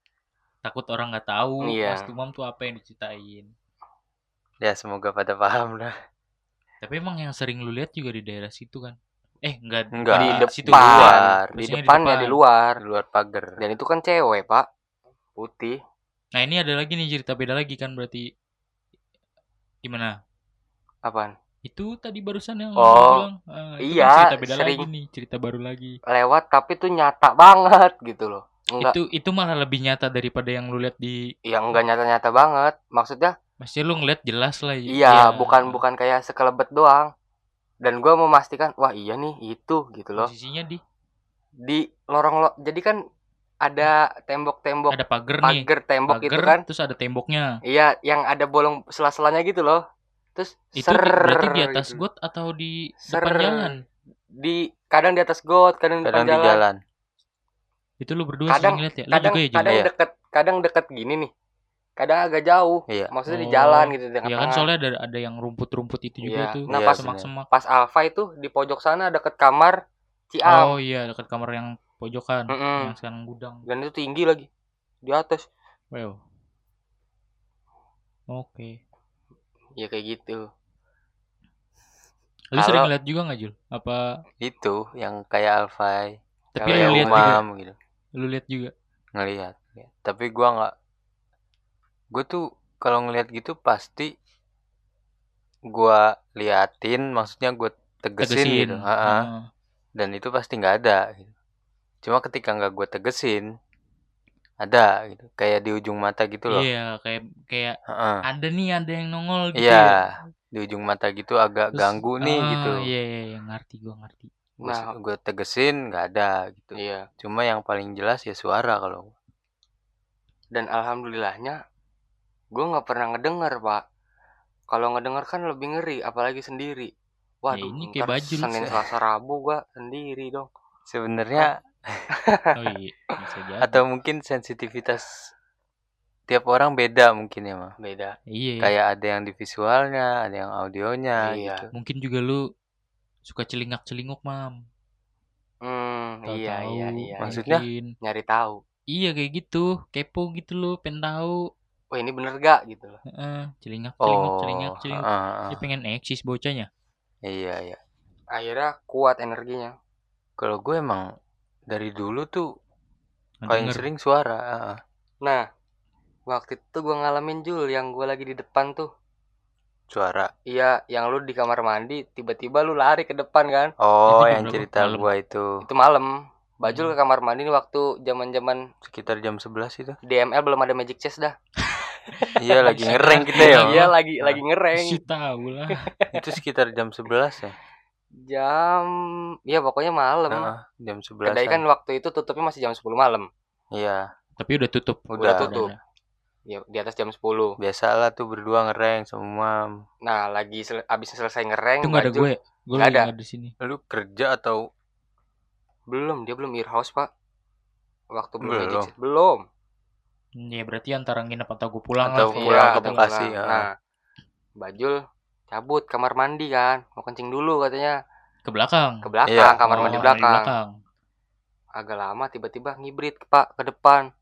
S1: takut orang nggak tahu
S2: Iya.
S1: mas tumam tuh apa yang diceritain.
S3: Ya semoga pada paham lah
S1: tapi emang yang sering lu lihat juga di daerah situ kan? Eh enggak
S3: Enggak.
S2: di depan
S1: situ
S3: luar.
S2: di depan ya di luar.
S3: Di luar pagar.
S2: Dan itu kan cewek pak. Putih.
S1: Nah ini ada lagi nih cerita beda lagi kan berarti. Gimana?
S2: Apaan?
S1: Itu tadi barusan yang
S2: Oh,
S1: lu bilang itu
S2: iya,
S1: kan cerita beda
S2: sering.
S1: lagi nih cerita baru lagi.
S2: lewat tapi tuh nyata banget gitu loh. Enggak.
S1: Itu itu malah lebih nyata daripada yang lu lihat di
S2: yang enggak nyata-nyata banget. Maksudnya
S1: Maksudnya lu ngeliat jelas lah
S2: iya bukan bukan kayak sekelebet doang. Dan gua memastikan wah iya nih itu gitu loh.
S1: Posisinya di?
S2: Di lorong lo jadi kan ada tembok-tembok
S1: ada pagar nih.
S2: pagar tembok
S1: pagar
S2: itu kan.
S1: terus ada temboknya.
S2: Iya yang ada bolong sela-selanya gitu loh. Terus
S1: itu di- berarti di
S2: ser
S1: atas
S2: gitu.
S1: got atau di
S2: Ser.
S1: depan jalan?
S2: di kadang di atas got kadang di
S3: kadang
S2: depan
S3: di
S2: jalan.
S3: jalan.
S1: Itu lu berdua
S2: Kadang-
S1: sering lihat ya? Lu
S2: kadang
S1: juga ya
S2: kadang
S3: Iya.
S2: deket kadang deket gini nih kadang agak jauh
S3: iya.
S2: maksudnya di
S1: Oh,
S2: jalan gitu di
S1: Iya kan
S2: tengah-tengah.
S1: soalnya ada ada yang rumput-rumput itu juga
S2: Iya.
S1: tuh
S2: Nah,
S3: Iya,
S2: pas-
S1: semak-semak.
S2: pas Alfa itu di pojok sana deket kamar Ciam
S1: oh iya dekat kamar yang pojokan
S2: Mm-mm.
S1: yang sekarang gudang.
S2: Dan itu tinggi lagi di atas.
S1: Wow. Oke.
S2: Ya kayak gitu.
S1: Lu sering
S2: Kalau-
S1: lihat juga nggak Jul? Apa
S3: itu yang kayak Alfai
S1: tapi lu
S2: yang
S1: lihat juga?
S3: gitu.
S1: Lu lihat juga?
S3: Ngelihat ya. tapi gua nggak gue tuh kalau ngelihat gitu pasti gua liatin maksudnya gue tegesin,
S1: tegesin
S3: gitu Ha-ha.
S1: Heeh.
S3: dan itu pasti nggak ada gitu. cuma ketika nggak gue tegesin ada gitu kayak di ujung mata gitu loh
S1: iya kayak kayak
S3: Ha-ha.
S1: ada nih ada yang nongol gitu
S3: iya
S1: ya.
S3: di ujung mata gitu agak
S1: Terus,
S3: ganggu nih
S1: ah,
S3: gitu
S1: iya iya iya, ngerti gua ngerti
S3: gue
S2: Nah.
S3: gue tegesin nggak ada gitu
S2: Iya.
S3: cuma yang paling jelas ya suara kalau
S2: Dan alhamdulillahnya gue nggak pernah ngedenger pak. Kalau ngedenger kan lebih ngeri, apalagi sendiri. Waduh,
S1: ini kayak bajul.
S2: Senin Selasa Rabu gua sendiri dong.
S3: sebenarnya
S1: Oh iya, bisa jadi.
S3: atau mungkin sensitivitas tiap orang beda mungkin ya mah
S2: Beda.
S1: iya.
S3: kayak ada yang di visualnya ada yang audionya
S2: Iya.
S3: gitu
S1: Mungkin juga lu suka celingak-celinguk, Mam.
S2: Hmm, iya
S1: Tahu-tahu,
S2: iya iya.
S3: Maksudnya?
S1: mungkin.
S2: Nyari tahu.
S1: Iya kayak gitu, kepo gitu lu, pengen tahu.
S2: Wah ini bener gak gitu loh.
S1: Heeh, celingak, celingak,
S3: oh
S1: celingak, celingak.
S3: ah, ah,
S1: Dia pengen eksis bocahnya.
S3: iya iya
S2: Akhirnya kuat energinya.
S3: kalau gue emang dari dulu tuh paling sering suara ah.
S2: Nah, waktu itu gua ngalamin Jul yang gua lagi di depan tuh.
S3: suara
S2: Iya, yang lu di kamar mandi, tiba-tiba lu lari ke depan kan?
S3: oh
S1: Itu
S3: yang cerita
S1: Malam.
S3: gua itu
S2: Itu malam. Bajul
S1: Hmm.
S2: ke kamar mandi nih waktu zaman-zaman
S3: sekitar jam 11 itu
S2: DML belum ada Magic Chess dah.
S3: iya lagi ngereng kita ya
S2: Iya lagi lagi ngereng.
S1: Si tahu lah.
S3: itu sekitar jam 11 ya
S2: Jam ya pokoknya malam.
S3: Nah, jam 11
S2: Kedai kan waktu itu tutupnya masih jam 10 malam.
S3: iya
S1: Tapi udah tutup.
S3: Udah
S2: tutup. Ya di atas jam 10.
S3: biasalah tuh berdua ngereng semua
S2: Nah, lagi sel abis selesai ngereng
S1: Itu ada gue. Gue lagi
S2: ada.
S1: di sini.
S3: lu kerja atau
S2: Belum, dia belum earhouse, Pak. Waktu belum
S3: Belum.
S2: Chess. Belum.
S1: Ya berarti antara nginep atau gue pulang
S3: Atau
S1: lah.
S3: pulang
S2: Iya,
S3: ke Bekasi, ya.
S2: Nah, Bajul cabut kamar mandi kan. Mau kencing dulu katanya.
S1: Ke belakang.
S2: Ke belakang,
S3: Iya.
S2: kamar
S1: Oh,
S2: mandi
S1: di
S2: belakang. Agak lama tiba-tiba ngibrit, Pak, ke depan.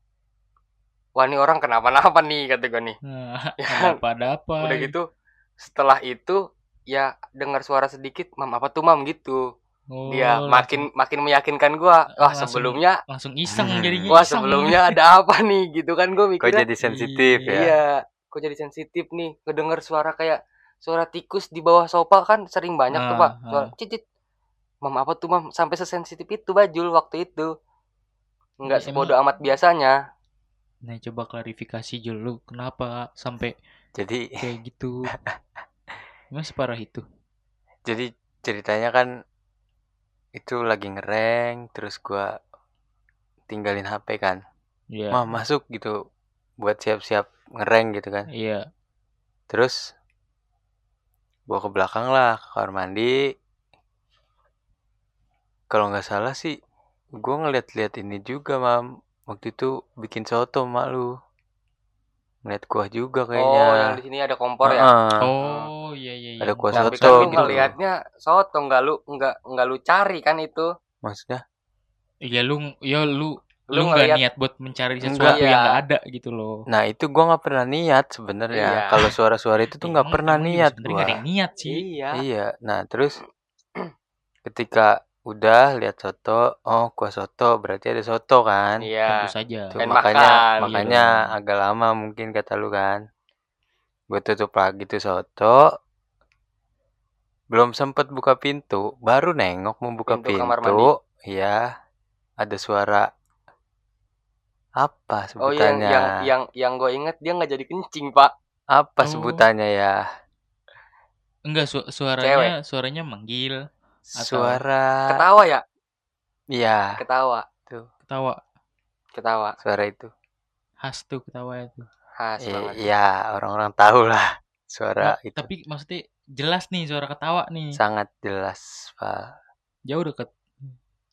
S2: Wah, ini orang kenapa-napa nih kata gue nih.
S1: Nah,
S2: Ya,
S1: ada apa ada apa.
S2: Udah gitu setelah itu ya dengar suara sedikit, "Mam, apa tuh, Mam?" gitu.
S1: Oh,
S2: Dia
S1: langsung-
S2: makin makin meyakinkan gua. Wah,
S1: Langsung-
S2: sebelumnya
S1: langsung iseng
S3: Hmm.
S1: jadinya.
S2: wah,
S1: iseng.
S2: sebelumnya ada apa nih gitu kan gua
S3: kok
S2: mikirnya.
S3: jadi sensitif ya
S2: Iya, kok jadi sensitif nih. Kedenger suara kayak suara tikus di bawah sofa kan sering banyak tuh,
S1: Ah,
S2: Pak. Suara cicit. Mam, apa tuh, Mam? Sampai sesensitif itu Bajul waktu itu. Enggak
S1: Ya,
S2: sebodoh amat biasanya.
S1: Nah, coba klarifikasi dulu kenapa sampai
S3: jadi
S1: kayak gitu. Emang separah itu?
S3: jadi ceritanya kan itu lagi ngereng terus gua tinggalin HP kan.
S1: Iya.
S3: mah masuk gitu buat siap-siap ngereng gitu kan.
S1: Iya.
S3: terus bawa ke belakang lah ke kamar mandi. Kalau nggak salah sih gua ngeliat-liat ini juga mam. Waktu itu bikin soto mak lu ngeliat kuah juga
S2: Oh, yang
S3: kayaknya
S2: di sini ada kompor ya?
S3: Heeh.
S1: Oh, iya iya iya.
S3: Ada kuah
S2: Tapi
S3: soto
S2: kan lu
S3: gitu.
S2: ngelihatnya soto enggak lu enggak enggak lu cari kan itu.
S3: maksudnya
S1: Iya lu ya lu
S2: Lu
S1: nggak niat buat mencari
S3: Enggak.
S1: sesuatu yang
S2: Iya.
S1: nggak ada gitu loh.
S3: nah itu gua nggak pernah niat sebenarnya
S2: Iya.
S3: kalau suara-suara itu tuh nggak
S1: Emang-
S3: pernah
S1: juga
S3: niat
S1: sebenarnya
S3: gua
S1: nggak ada yang niat sih.
S2: Iya.
S3: Iya, nah terus ketika udah lihat soto, oh kuah soto berarti ada soto kan?
S2: Iya.
S1: Tentu saja.
S3: Tuh, makanya
S2: makan,
S3: makanya
S1: gitu.
S3: agak lama mungkin kata lu kan. Gue tutup lagi tuh soto. Belum sempet buka pintu, baru nengok mau buka
S2: Pintu
S3: pintu.
S2: kamar mandi.
S3: Iya. Ada suara apa
S2: Oh yang
S3: sebutannya?
S2: yang yang yang gue inget dia nggak jadi kencing pak.
S3: Apa
S1: Oh.
S3: sebutannya ya?
S1: Enggak su suaranya suaranya manggil, Atau-
S3: Suara
S2: Ketawa ya?
S3: Iya,
S2: Ketawa,
S1: ketawa.
S2: ketawa.
S3: suara itu.
S1: Khas tuh ketawa itu.
S2: Khas banget.
S3: Iya, orang-orang tahu lah suara
S1: Nah,
S3: itu
S1: Tapi maksudnya jelas nih suara ketawa nih.
S3: sangat jelas, Pak.
S1: Jauh deket,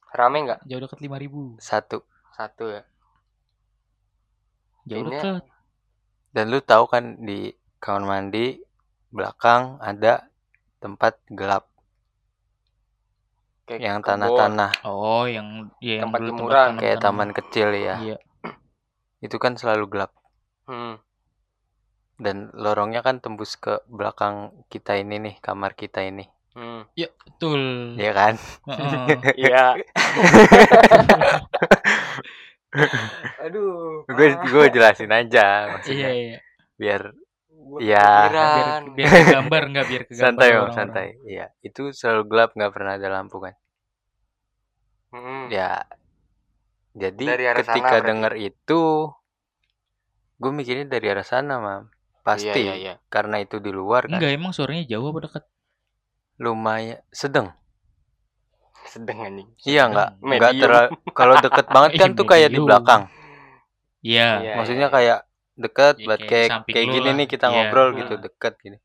S2: Rame nggak?
S1: jauh deket 5000.
S3: Satu.
S2: Satu ya.
S1: Jauh
S2: Ini-
S1: deket.
S3: Dan lu tahu kan di kamar mandi belakang ada tempat gelap
S2: Kayak
S3: yang tanah-tanah
S1: Oh, yang ya yang
S2: Tempat
S1: dulu
S2: jemuran.
S1: tanam-
S3: kayak taman kecil ya.
S1: Iya.
S3: Itu kan selalu gelap
S2: Hmm.
S3: dan lorongnya kan tembus ke belakang kita ini nih, kamar kita ini.
S2: Hmm.
S1: Betul.
S3: Iya kan?
S2: Iya. Aduh.
S3: Gue gue jelasin aja
S1: Iya,
S3: maksudnya
S1: iya.
S3: biar
S2: Gua
S3: Iya.
S2: kepikiran.
S1: Biar, biar kegambar enggak biar kegambar
S3: santai Bang,
S1: orang-orang.
S3: santai. Iya, itu selalu gelap nggak pernah ada lampu kan.
S2: Hmm.
S3: Ya. Jadi
S2: Dari arah sana
S3: ketika
S2: berarti.
S3: denger itu gue mikirnya dari arah sana, Mam. Pasti
S2: Iya, iya, iya.
S3: karena itu di luar kan.
S1: Enggak, emang suaranya jauh apa dekat?
S3: Lumayan sedang.
S2: sedang anjing
S3: Iya nggak
S1: Sedang.
S3: nggak
S2: Medium.
S3: terlalu kalau deket banget kan tuh kayak di belakang.
S1: Iya.
S2: Iya.
S3: Maksudnya kayak deket
S1: Ya,
S3: buat
S1: kayak
S3: kayak gini
S1: lah.
S3: nih kita
S1: Iya.
S3: ngobrol gitu deket gini.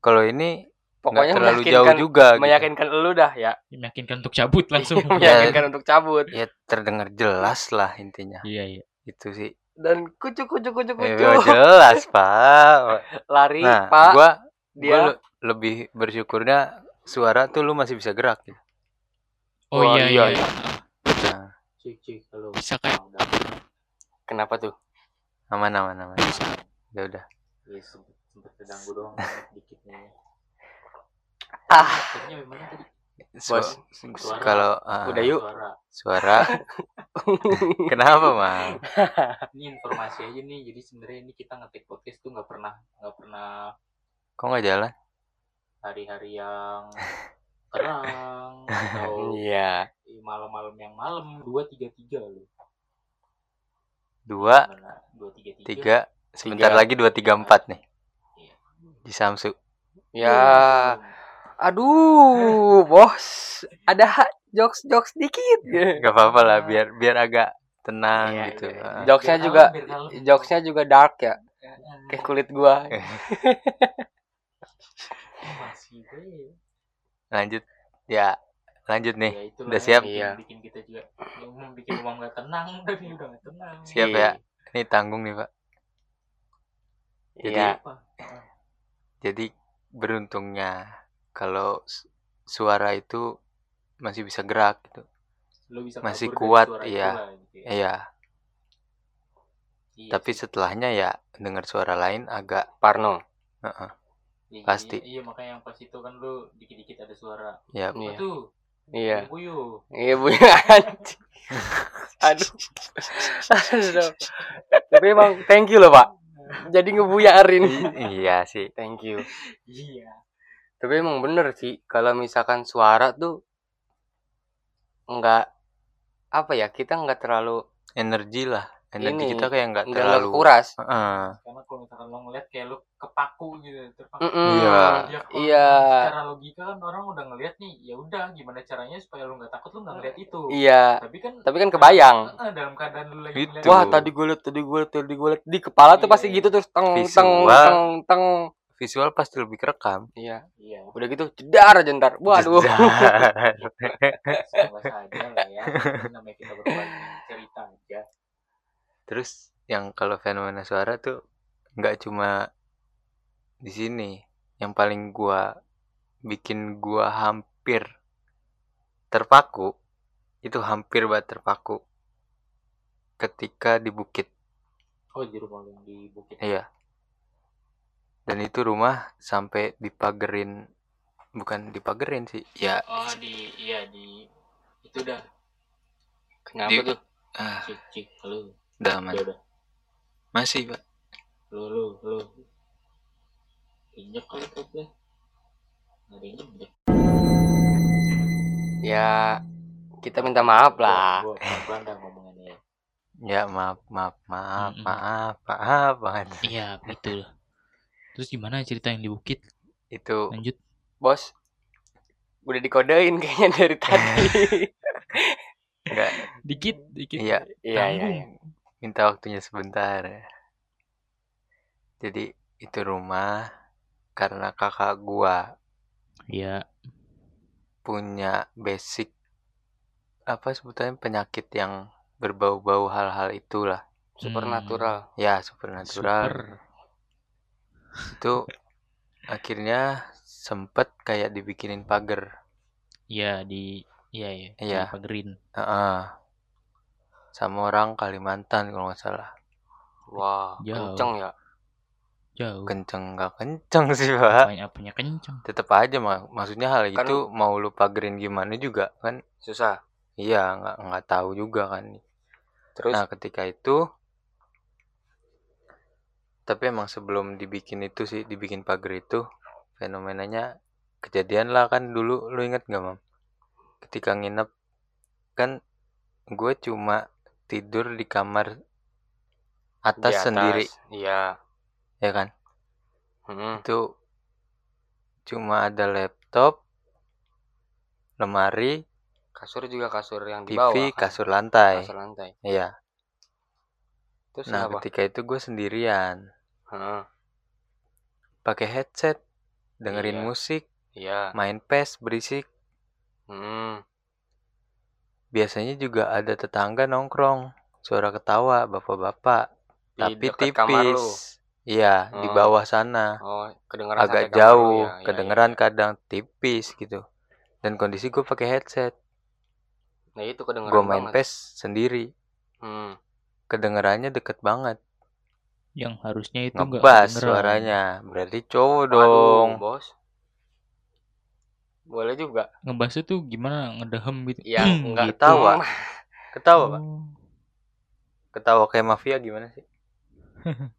S3: Kalau ini
S2: pokoknya
S3: terlalu jauh
S2: meyakinkan
S3: juga gitu.
S2: meyakinkan lu dah ya
S1: Meyakinkan untuk cabut langsung.
S2: meyakinkan untuk cabut
S3: Ya terdengar jelas lah intinya.
S1: Iya, iya.
S3: Itu sih.
S2: dan kucuk kucuk kucuk
S3: Ya,
S2: kucuk
S3: jelas, Pak.
S2: lari
S3: Nah,
S2: pak
S3: gua
S2: dia
S3: gua le- lebih bersyukurnya suara tuh lu masih bisa gerak gitu.
S1: Oh
S2: Wah,
S1: iya,
S2: iya,
S1: iya.
S2: iya.
S3: Nah,
S2: cik cik kalau
S1: Bisa kayak
S2: kenapa tuh
S3: aman aman aman. Ya udah.
S1: ya, sempet, sempet terganggu doang dikit nih.
S2: ah Bos.
S3: su- kalau ah,
S2: Udah yuk.
S1: Suara.
S3: suara kenapa, Mang?
S1: Ini informasi aja nih. Jadi sebenarnya ini kita ngetik podcast tuh nggak pernah nggak pernah
S3: Kok nggak jalan?
S1: hari-hari yang terang atau
S2: iya
S1: malam-malam yang malam dua tiga tiga lu
S3: Dua,
S1: tiga tiga
S3: tiga, sebentar lagi dua tiga empat nih
S1: Iya.
S3: di Samsu.
S2: ya aduh bos ada jokes jokes dikit
S3: Gak apa-apa lah, biar biar agak tenang
S2: Iya,
S3: gitu.
S1: iya.
S3: Ah.
S2: jokesnya
S1: Biar
S2: juga jokesnya juga dark ya kayak kulit gua
S3: Lanjut, ya lanjut nih.
S1: ya itulah
S3: udah siap?
S1: bikin,
S2: Iya.
S1: bikin kita juga yang bikin rumah nggak tenang udah udah nggak tenang
S3: Siap
S2: Iya.
S3: ya. Ini tanggung nih pak. Jadi-
S2: iya
S3: Jadi beruntungnya kalau su- suara itu masih bisa gerak gitu.
S1: lu bisa
S3: Masih kuat,
S1: suara
S3: iya.
S1: itulah, gitu ya.
S3: Iya.
S1: Iya
S3: Tapi
S1: sih.
S3: setelahnya ya dengar suara lain agak.
S2: Parno
S3: Heeh.
S1: Iya,
S3: pasti.
S1: iya, iya, makanya yang pas itu kan lu dikit-dikit ada suara
S3: ya
S2: Iya. Iya
S1: Buyu.
S2: iya bu anjing aduh Aduh. tapi emang thank you loh pak jadi ngebuyarin
S3: I- iya sih.
S2: thank you
S1: iya
S2: tapi emang bener sih kalau misalkan suara tuh nggak apa ya kita nggak terlalu
S3: Energi lah. Energi
S2: Ini,
S3: kita kayak nggak terlalu.
S2: kuras
S3: Heeh.
S1: karena kalau misalkan lo ngeliat kayak lu kepaku gitu terpaku
S2: Mm-mm.
S3: Iya.
S1: Ya, kalau
S2: iya
S1: secara logika kan orang udah ngeliat nih ya udah gimana caranya supaya lu nggak takut lu nggak ngeliat itu
S2: iya
S1: tapi kan
S2: tapi kan kebayang
S1: Eh, dalam keadaan lu lagi
S3: Itu.
S1: ngeliat
S2: wah tadi gue liat tadi gue liat tadi gue liat di kepala tuh
S1: Iya.
S2: pasti gitu terus teng teng
S3: Visual.
S2: teng teng
S3: Visual pasti lebih kerekam.
S2: iya
S1: iya
S2: udah gitu jedar aja ntar waduh
S3: Jedar.
S1: sama saja lah ya namanya kita berbagi cerita aja
S3: Terus yang kalau fenomena suara tuh nggak cuma di sini. Yang paling gua bikin gua hampir terpaku itu hampir banget terpaku ketika di bukit.
S1: oh di rumah yang di bukit
S3: Iya. Dan itu rumah sampai dipagerin bukan dipagerin sih. Ya
S1: oh di iya di itu dah
S2: kenapa
S3: Di-
S2: tuh
S3: ah,
S1: cik cik lu
S3: udah aman.
S1: ya udah
S3: Masih, Pak.
S1: lu lu lu injek kali yang injek
S2: ya kita minta maaf lah
S1: gua pelan dah ngomongannya
S3: Ya maaf, maaf, maaf,
S1: Mm-mm.
S3: maaf, maaf banget.
S1: iya betul terus gimana cerita yang di bukit
S3: Itu
S1: lanjut
S2: bos udah dikodein kayaknya dari tadi
S3: enggak
S1: dikit dikit
S3: Iya.
S2: iya iya.
S3: Minta waktunya sebentar ya. Jadi itu rumah karena kakak gua
S1: iya
S3: punya basic apa sebutannya penyakit yang berbau-bau hal-hal itulah.
S2: supernatural
S3: Ya, supernatural.
S1: super
S3: Itu akhirnya sempet kayak dibikinin pagar.
S1: iya di iya iya
S3: Iya.
S1: di pagerin
S3: Heeh. Sama orang Kalimantan kalau nggak salah.
S2: wah
S1: Jauh.
S2: kenceng ya
S1: jauh
S3: Kenceng nggak kenceng sih, Pak.
S1: banyak apanya kenceng
S3: Tetep aja mak maksudnya hal
S2: Kan-
S3: itu mau lu pagerin gimana juga kan
S2: susah
S3: Iya, nggak nggak tahu juga kan.
S2: terus
S3: Nah, ketika itu tapi emang sebelum dibikin itu sih, dibikin pagar itu fenomenanya kejadian lah kan dulu lu inget gak, Mam? Ketika nginep kan gue cuma tidur di kamar
S2: di
S3: atas, sendiri,
S2: iya
S3: ya kan?
S2: Mm-mm.
S3: Itu cuma ada laptop, lemari,
S2: Kasur juga kasur yang di
S3: TV
S2: bawah. kan?
S3: kasur lantai
S2: Kasur lantai.
S3: iya
S2: Terus
S3: nah
S2: kenapa?
S3: ketika itu gue sendirian
S2: Heeh.
S3: pakai headset dengerin
S2: Iya.
S3: musik
S2: Iya.
S3: main PES berisik
S2: Hmm.
S3: Biasanya juga ada tetangga nongkrong suara ketawa bapak-bapak tapi tipis iya di
S2: Oh.
S3: bawah sana
S2: Oh, kedengeran
S3: agak jauh
S2: ya.
S3: Kedengeran
S2: iya.
S3: kadang tipis gitu dan kondisi gue pakai headset
S2: Nah, itu kedengeran
S3: gue main
S2: banget.
S3: PES sendiri
S2: Hmm.
S3: kedengerannya deket banget
S1: Yang harusnya itu nggak
S3: ngebas
S1: kedengeran.
S3: suaranya berarti cowok dong
S2: Bos. Boleh juga.
S1: Ngebahasnya tuh gimana ngedehem gitu.
S2: Ya, enggak
S1: gitu.
S3: Ketawa. ketawa pak
S1: Oh.
S3: ketawa kayak mafia gimana sih
S2: Pernah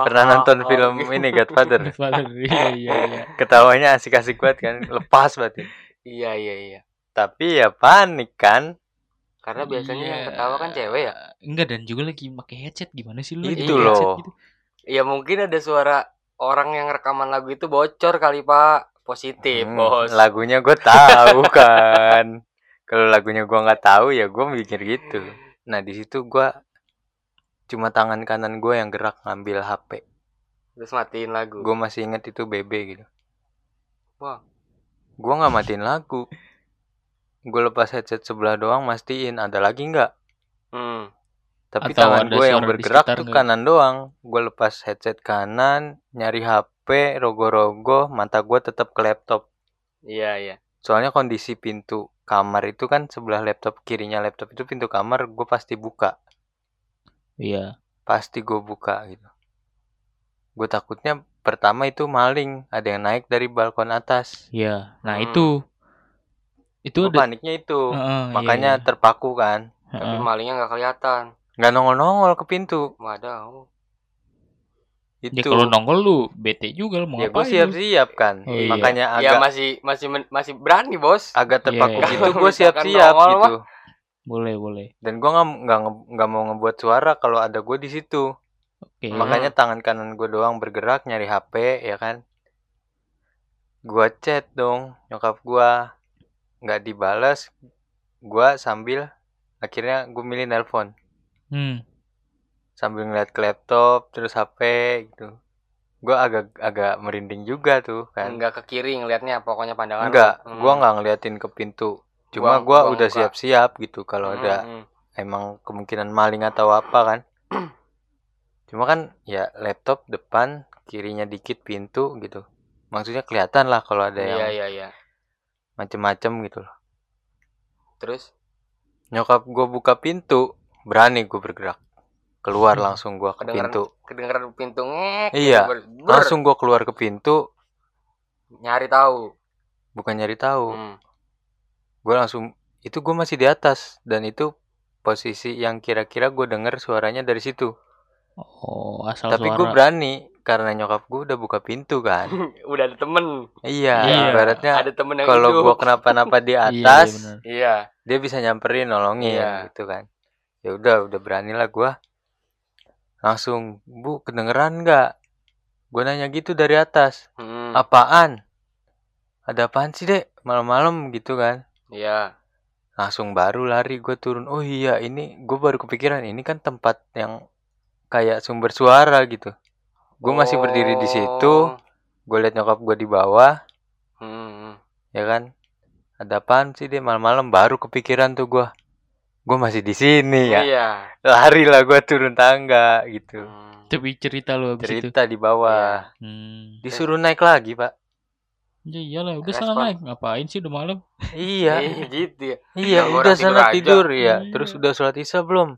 S3: pernah nonton film ini Godfather
S1: Godfather, iya iya iya.
S3: ketawanya asik-asik banget kan lepas banget
S2: Iya, iya, iya.
S3: tapi ya panik kan
S2: Karena biasanya yang
S1: Iya.
S2: ketawa kan cewek ya.
S1: Enggak dan juga lagi pakai headset gimana sih lu?
S3: Itu loh.
S1: gitu?
S2: Ya mungkin ada suara orang yang rekaman lagu itu bocor kali, Pak. Positif,
S3: Hmm,
S2: Bos.
S3: lagunya gue tahu kan kalau lagunya gue nggak tahu ya gue mikir gitu nah di situ gue cuma tangan kanan gue yang gerak ngambil HP
S2: Terus matiin lagu.
S3: gue masih inget itu BB gitu
S2: Wah.
S3: gue nggak matiin lagu gue lepas headset sebelah doang mastiin ada lagi nggak
S2: Hmm.
S3: Tapi
S1: Atau
S3: tangan gue yang bergerak tuh
S1: nggak?
S3: kanan doang gue lepas headset kanan nyari HP rogo-rogo mata gue tetap ke laptop
S2: Iya, iya.
S3: soalnya kondisi pintu kamar itu kan sebelah laptop kirinya laptop itu pintu kamar gue pasti buka
S1: Iya.
S3: pasti gue buka gitu gue takutnya pertama itu maling ada yang naik dari balkon atas
S1: Iya. Nah,
S2: Hmm.
S1: itu itu
S3: gue
S1: ada
S3: paniknya itu
S1: iya,
S3: makanya
S1: iya.
S3: terpaku kan
S2: Tapi malingnya nggak kelihatan.
S3: Nggak nongol-nongol ke pintu
S2: Waduh.
S3: itu
S1: Ya kalau nongol lu bete juga lu mau
S3: ya gue
S1: ngapain lu?
S3: siap-siap kan
S1: Oh, iya.
S3: makanya
S2: Ya
S3: agak
S2: masih masih men- masih berani, Bos.
S3: agak terpaku
S1: Iya.
S3: gitu gue siap-siap
S2: nongol
S3: gitu
S1: Boleh, boleh.
S3: dan gue nggak nggak nggak mau ngebuat suara kalau ada gue di situ
S1: Oke.
S2: Hmm.
S3: makanya tangan kanan gue doang bergerak nyari HP ya kan gue chat dong nyokap gue nggak dibales gue sambil akhirnya gue milih nelpon
S1: Hmm.
S3: sambil ngeliat ke laptop terus HP gitu gue agak agak merinding juga tuh kan
S2: Enggak ke kiri ngelihatnya pokoknya pandangan
S3: enggak
S2: lu. Hmm.
S3: gue nggak ngeliatin ke pintu cuma gue udah siap-siap gitu kalau
S2: Hmm,
S3: ada
S2: hmm.
S3: emang kemungkinan maling atau apa kan cuma kan ya laptop depan kirinya dikit pintu gitu maksudnya kelihatan lah kalau ada yang
S2: Iya, iya, iya.
S3: macem-macem gitu loh
S2: Terus
S3: nyokap gue buka pintu berani gue bergerak keluar
S1: Hmm.
S3: langsung gue ke
S2: Kedengeran-
S3: pintu
S2: kedengeran pintu ngek.
S3: Iya,
S2: ber- ber-
S3: langsung gue keluar ke pintu
S2: nyari tahu.
S3: bukan nyari tahu
S2: Hmm.
S3: gue langsung itu gue masih di atas dan itu posisi yang kira-kira gue denger suaranya dari situ
S1: Oh, asal
S3: tapi gue berani karena nyokap gue udah buka pintu kan
S2: Udah ada temen.
S3: iya
S1: Iya.
S3: ibaratnya
S2: Ada temen yang
S3: kalau gue kenapa-napa di
S1: Iya,
S3: atas
S1: iya.
S2: Iya.
S3: dia bisa nyamperin nolongin
S2: Iya.
S3: gitu kan ya udah udah berani lah gue langsung bu kedengeran nggak? Gue nanya gitu dari atas.
S2: Hmm.
S3: apaan? Ada apaan sih dek? Malam-malam gitu kan.
S2: Iya.
S3: langsung baru lari gue turun. Oh iya ini gue baru kepikiran ini kan tempat yang kayak sumber suara gitu. Gue masih berdiri di situ.
S2: Oh.
S3: gue liat nyokap gue di bawah.
S2: Hmm.
S3: ya kan? Ada apaan sih dek? Malam-malam baru kepikiran tuh gue gue masih di sini ya
S2: Iya.
S3: lari lah gue turun tangga gitu
S2: Hmm.
S1: Tapi cerita lu habis itu.
S3: cerita di bawah
S1: Hmm.
S3: disuruh naik lagi pak
S1: Ya iyalah, udah sana
S2: Respon.
S1: naik. Ngapain sih udah malam?
S3: iya
S2: Iya gitu ya.
S3: iya udah
S2: tidur
S3: sana
S2: aja.
S3: tidur ya
S1: Iya.
S3: terus udah sholat isya belum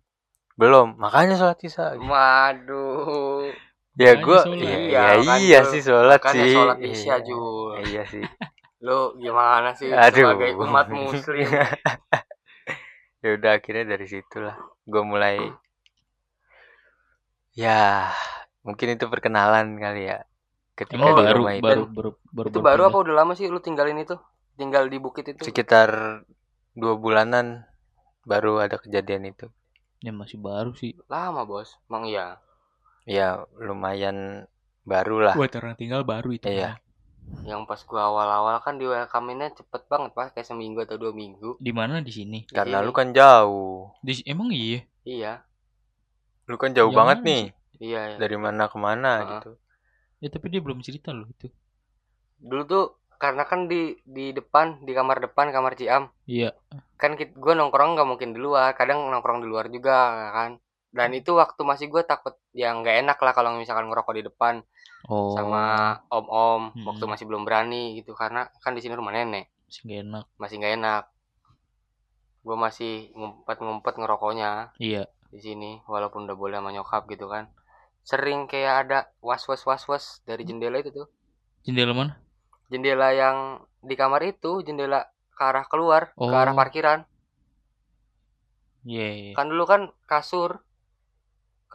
S3: belum makanya sholat isya
S2: Waduh.
S3: ya gue iya,
S2: Iya,
S3: iya,
S2: kan,
S3: iya sih sholat
S2: Makanya
S3: sih
S2: sholat isya,
S3: Iya.
S2: Jul.
S3: iya sih
S2: Lu gimana sih
S3: Aduh.
S2: sebagai umat muslim?
S3: ya udah akhirnya dari situlah gue mulai ya mungkin itu perkenalan kali ya ketika
S1: Emang
S3: di
S1: baru,
S3: rumah itu
S1: baru, baru, baru,
S2: itu baru apa udah lama sih lu tinggalin itu? Tinggal di bukit itu?
S3: sekitar dua bulanan baru ada kejadian itu
S1: Ya masih baru sih.
S2: Lama, Bos. Emang iya.
S3: ya lumayan baru lah
S1: Buat orang tinggal baru itu.
S3: Iya.
S2: Yang pas gua awal-awal kan di welcome-nya cepet banget pas kayak seminggu atau dua minggu
S1: Di mana di sini?
S3: Karena lu kan jauh.
S1: Di emang iya.
S2: iya
S3: Lu kan jauh
S1: Yang
S3: banget
S1: mana
S3: nih.
S2: iya iya.
S3: Dari mana ke mana
S2: Heeh.
S3: gitu.
S1: Ya tapi dia belum cerita loh itu.
S2: dulu tuh karena kan di di depan di kamar depan kamar Ciam
S1: Iya.
S2: kan kit gue nongkrong nggak mungkin di luar kadang nongkrong di luar juga kan dan itu waktu masih gue takut ya nggak enak lah kalau misalkan ngerokok di depan
S1: Oh.
S2: sama om-om
S1: Hmm.
S2: waktu masih belum berani gitu karena kan di sini rumah nenek
S1: masih gak enak.
S2: masih nggak enak gue masih ngumpet-ngumpet ngerokoknya
S1: Iya.
S2: di sini walaupun udah boleh sama nyokap gitu kan sering kayak ada was was was was dari jendela itu tuh
S1: Jendela mana?
S2: jendela yang di kamar itu jendela ke arah keluar ke arah
S1: Oh.
S2: parkiran
S1: Iya. iya.
S2: kan dulu kan kasur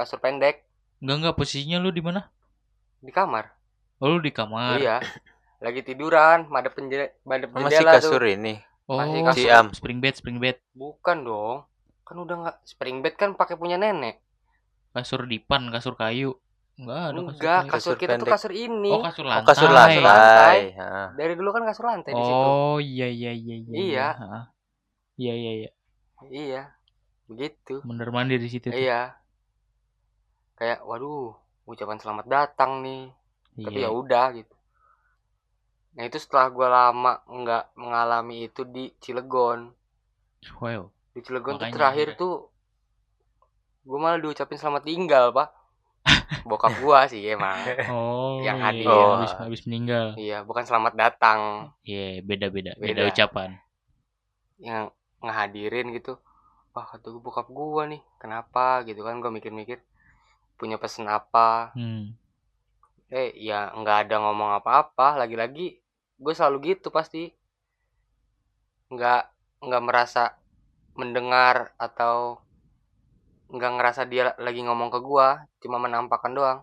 S2: kasur pendek
S1: Enggak enggak posisinya lu di mana?
S2: di kamar
S1: Oh, lu di kamar.
S2: iya lagi tiduran madep penjela madep
S3: Oh, masih
S2: jendela
S3: kasur
S2: tuh
S3: ini.
S1: Oh,
S2: Masih
S3: kasur. Siam.
S1: spring bed, spring bed.
S2: bukan dong kan udah nggak spring bed kan pakai punya nenek
S1: Kasur dipan, kasur kayu. Enggak ada kasur
S2: enggak
S1: kayu.
S2: kasur
S3: Kasur
S2: kita tuh
S3: pendek.
S2: kasur ini
S1: Oh, kasur lantai.
S3: Oh, kasur
S2: lantai.
S3: lantai. Heeh.
S2: dari dulu kan kasur lantai di situ
S1: Oh, iya iya iya iya.
S2: Iya.
S1: Ha. Iya iya iya.
S2: iya begitu
S1: Bener mandi di situ. tuh.
S2: iya kayak waduh ucapan selamat datang nih tapi
S1: Iya.
S2: ya udah gitu nah itu setelah gua lama nggak mengalami itu di Cilegon
S1: Wow.
S2: di Cilegon tuh terakhir
S1: akhirnya.
S2: tuh gue malah diucapin selamat tinggal pak bokap gua sih emang
S1: Oh,
S2: Yang hadir.
S1: iya, habis, habis meninggal.
S2: iya bukan selamat datang
S1: Iya, beda-beda, beda
S2: Beda.
S1: ucapan.
S2: yang ngehadirin gitu wah kata gue bokap gua nih kenapa gitu kan gua mikir-mikir punya pesan apa
S1: Hmm.
S2: eh ya nggak ada ngomong apa-apa lagi-lagi gue selalu gitu pasti nggak nggak merasa mendengar atau nggak ngerasa dia lagi ngomong ke gua cuma menampakkan doang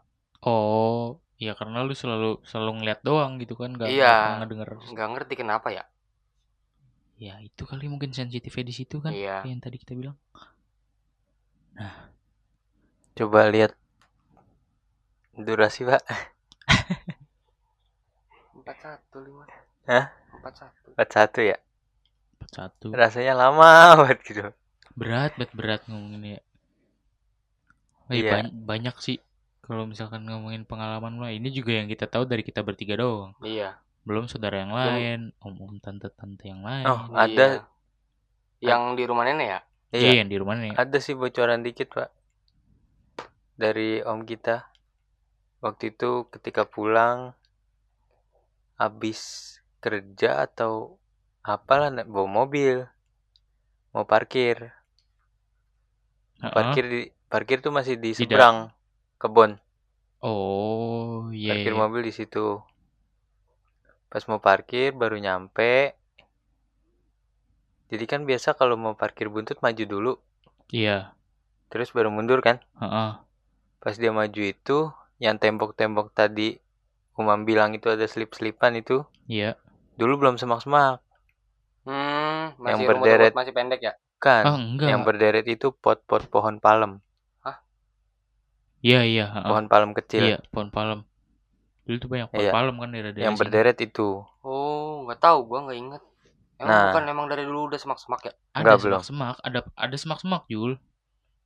S1: Oh, iya karena lu selalu selalu ngeliat doang gitu kan, nggak
S2: Iya.
S1: ngedenger.
S2: nggak ngerti kenapa ya
S1: Ya itu kali mungkin sensitifnya di situ kan,
S2: Iya.
S1: yang tadi kita bilang.
S3: Coba lihat durasi, Pak.
S2: empat satu lima
S3: Hah?
S2: empat satu
S3: 41 ya.
S1: Satu.
S3: Rasanya lama banget gitu.
S1: Berat, berat, berat ngomongin ya. Oh, iya, bany- banyak sih kalau misalkan ngomongin pengalaman mah ini juga yang kita tahu dari kita bertiga doang.
S2: iya
S1: Belum saudara yang lain, om-om tante-tante yang lain.
S3: Oh, ada
S2: Iya. yang di rumah nenek ya
S1: Iya,
S3: iya.
S1: yang di rumah nih.
S3: Ada sih bocoran dikit, Pak. Dari om kita. Waktu itu ketika pulang habis kerja atau apalah naik bawa mobil. Mau parkir.
S1: Heeh.
S3: Parkir di parkir tuh masih di
S1: Tidak.
S3: seberang kebon.
S1: Oh, iya.
S3: Parkir
S1: iya.
S3: mobil di situ. Pas mau parkir baru nyampe. Jadi kan biasa kalau mau parkir buntut maju dulu,
S1: Iya.
S3: terus baru mundur kan?
S1: Heeh.
S3: Pas dia maju itu, yang tembok-tembok tadi Umam bilang itu ada slip-slipan itu,
S1: Iya.
S3: dulu belum semak-semak.
S2: hmm masih
S3: Yang berderet.
S2: masih pendek ya
S3: Kan,
S1: Ah, enggak.
S3: yang berderet itu pot-pot pohon palem,
S1: Iya, iya, heeh.
S3: pohon palem kecil.
S1: Iya, pohon palem. Dulu tuh banyak pohon
S3: Iya.
S1: palem kan di daerah
S3: Yang
S1: sini.
S3: berderet itu.
S2: oh nggak tahu gua nggak inget emang
S3: Nah.
S2: bukan emang dari dulu udah semak-semak ya
S1: Ada
S3: Enggak, belum.
S1: semak-semak, ada ada semak-semak, Jul.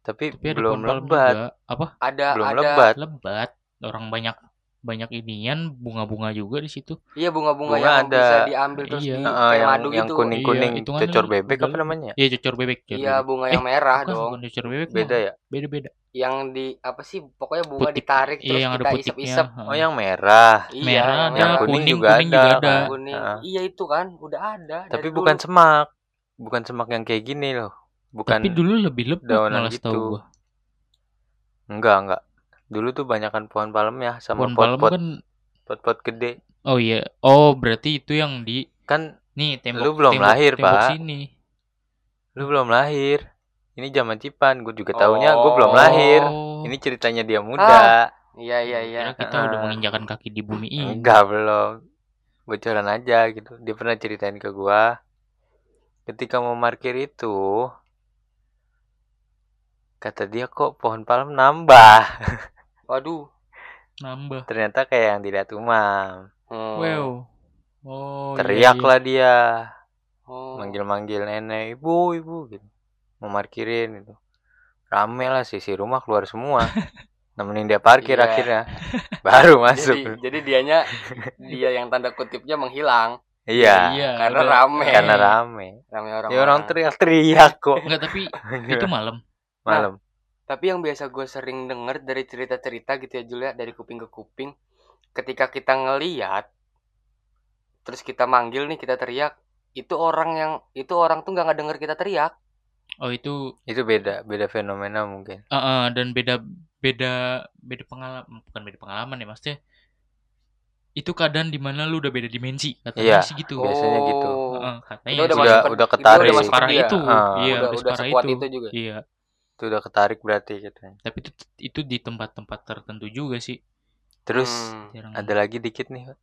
S3: Tapi,
S1: Tapi
S3: belum lebat.
S1: juga. Apa?
S2: ada
S3: Belum
S2: ada
S3: lebat.
S1: Lebat. Orang banyak banyak inian bunga-bunga juga di situ.
S2: iya bunga-bunga
S3: Bunga
S2: yang
S3: ada.
S2: bisa diambil terus
S1: Iya.
S2: di
S3: Heeh,
S2: kayak
S3: yang
S2: madu
S3: yang
S2: gitu
S3: kuning-kuning
S1: Iya,
S3: cocor bebek apa namanya?
S1: Iya, cocor bebek. cocor
S2: iya
S1: bebek.
S2: bunga
S1: Eh,
S2: yang merah
S1: bukan,
S2: dong
S1: bukan cocor bebek.
S3: Beda ya?
S1: Beda-beda.
S2: yang di apa sih pokoknya bunga
S1: Putih.
S2: ditarik
S1: Iya,
S2: terus
S1: yang ada
S2: kita isep-isep.
S3: Oh, yang merah.
S2: iya
S1: merah
S2: yang
S1: ada,
S3: Yang
S2: merah.
S3: kuning
S1: kuning,
S3: juga
S1: kuning juga
S3: ada.
S1: ada.
S2: kuning
S3: Heeh.
S2: iya itu kan udah ada
S3: Tapi bukan
S2: dulu.
S3: semak. Bukan semak yang kayak gini loh. Bukan
S1: Tapi dulu lebih lebat
S3: daunan
S1: malah
S3: gitu.
S1: gua.
S3: enggak, enggak. Dulu tuh banyakan pohon palem ya sama
S1: Pohon palem
S3: pot-pot
S1: kan
S3: pot-pot gede.
S1: Oh iya. Oh, berarti itu yang di
S3: Kan
S1: nih tembok
S3: Lu belum
S1: tembok,
S3: lahir,
S1: tembok
S3: Pak.
S1: sini.
S3: lu belum lahir. Ini zaman Cipan, gue juga taunya gue belum lahir.
S1: Oh.
S3: Ini ceritanya dia muda.
S2: iya iya iya
S1: Kira kita udah
S3: Heeh.
S1: menginjakan kaki di bumi ini.
S3: Enggak, belum. Bocoran aja gitu. Dia pernah ceritain ke gua. Ketika mau parkir itu, kata dia kok pohon palem nambah.
S2: waduh
S1: Nambah.
S3: Ternyata kayak yang dilihat Umam.
S2: Hmm.
S1: Wow. Oh, iya,
S3: teriak
S1: iya.
S3: lah dia
S2: Oh.
S3: manggil-manggil nenek ibu ibu gitu mau parkirin itu rame lah sisi rumah keluar semua nemenin dia parkir
S2: Iya.
S3: akhirnya baru masuk
S2: Jadi, jadi dianya dia yang tanda kutipnya menghilang
S3: iya
S1: Iya,
S2: karena
S1: udah.
S2: rame.
S3: karena rame
S2: rame orang.
S3: ya orang teriak-teriak kok
S1: Enggak, tapi itu malam.
S3: malam
S2: Tapi yang biasa gue sering denger dari cerita-cerita gitu ya Julia dari kuping ke kuping, ketika kita ngeliat, terus kita manggil nih kita teriak, itu orang yang itu orang tuh nggak ngedenger kita teriak.
S1: Oh, itu
S3: itu beda beda fenomena mungkin
S1: eh, eh, dan beda beda beda pengalaman, bukan beda pengalaman ya, maksudnya itu keadaan di mana lu udah beda dimensi katanya
S3: Iya.
S1: sih gitu.
S3: Biasanya gitu.
S1: Heeh, katanya
S2: Itu udah
S3: udah
S2: itu
S3: ketarik.
S2: udah
S1: Separah
S2: dia.
S1: itu.
S3: Ah.
S1: Iya,
S2: udah udah
S1: separah
S2: sekuat
S1: itu.
S2: itu juga.
S1: Iya.
S3: Itu udah ketarik berarti katanya
S1: Tapi itu itu di tempat-tempat tertentu juga sih.
S3: terus
S2: Hmm,
S3: ada lagi dikit nih Pak.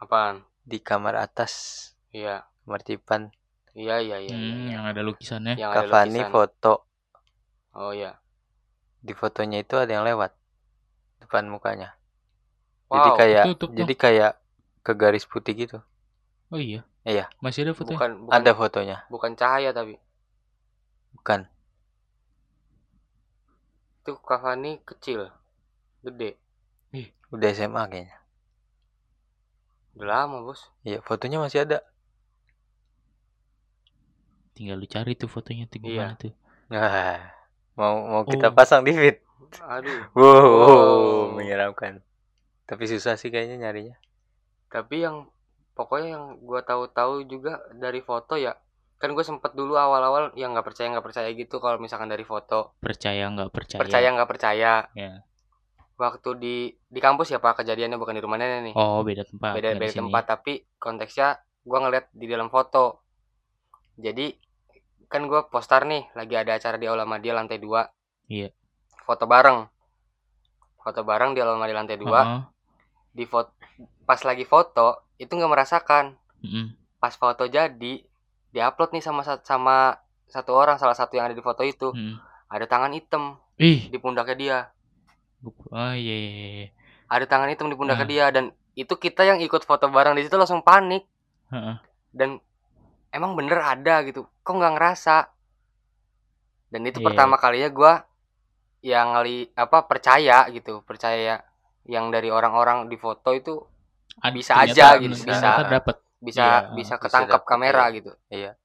S2: apaan?
S3: di kamar atas
S2: Iya.
S3: kamar Tipan
S2: Iya iya iya.
S1: Hmm,
S2: iya.
S1: yang ada lukisannya.
S2: Yang ada
S3: Cavani
S2: lukisan.
S3: foto
S2: Oh iya.
S3: di fotonya itu ada yang lewat depan mukanya
S2: Wow.
S3: jadi kayak
S1: Tutup dong.
S3: jadi kayak ke garis putih gitu
S1: Oh iya.
S3: Iya.
S1: Masih ada fotonya.
S2: bukan bukan
S3: ada fotonya
S2: bukan cahaya tapi
S3: bukan
S2: itu Cavani kecil, gede.
S3: udah SMA kayaknya
S2: Udah lama bos.
S3: iya fotonya masih ada
S1: Tinggal lu cari tuh fotonya tuh gimana tuh.
S3: Nah, mau mau kita
S1: Oh.
S3: pasang di feed
S2: Aduh.
S3: wow,
S2: Oh.
S3: menyeramkan tapi susah sih kayaknya nyarinya
S2: Tapi yang pokoknya yang gua tahu-tahu juga dari foto ya. Kan gue sempet dulu awal-awal yang nggak percaya nggak percaya gitu kalau misalkan dari foto.
S1: Percaya nggak percaya?
S2: Percaya nggak percaya.
S1: Ya.
S2: Waktu di di kampus ya pak kejadiannya bukan di rumah nenek nih.
S1: Oh, beda tempat.
S2: beda
S1: di
S2: beda
S1: sini.
S2: tempat tapi konteksnya gua ngeliat di dalam foto. Jadi kan gua postar nih lagi ada acara di Aula Madia lantai 2
S1: Iya.
S2: Foto bareng. Foto bareng di Aula Madia lantai 2
S1: Heeh.
S2: Di foto pas lagi foto itu nggak merasakan.
S1: Mm-mm.
S2: Pas foto jadi diupload nih sama sa- sama satu orang salah satu yang ada di foto itu
S1: Mm-mm.
S2: ada tangan hitam
S1: Ih.
S2: di pundaknya dia.
S1: Oh iya iya iya.
S2: Ada tangan hitam di pundaknya
S1: Nah.
S2: dia dan itu kita yang ikut foto bareng di situ langsung panik.
S1: Heeh.
S2: dan emang bener ada gitu kok nggak ngerasa dan itu
S1: Iya.
S2: pertama kalinya gua yang ngeli apa percaya gitu percaya yang dari orang-orang di foto itu Bisa
S1: ternyata-
S2: aja gitu,
S1: ternyata
S2: bisa.
S1: dapat.
S2: Bisa
S1: Iya,
S2: bisa
S3: bisa
S2: ketangkap
S3: dapet,
S2: kamera
S3: iya.
S2: gitu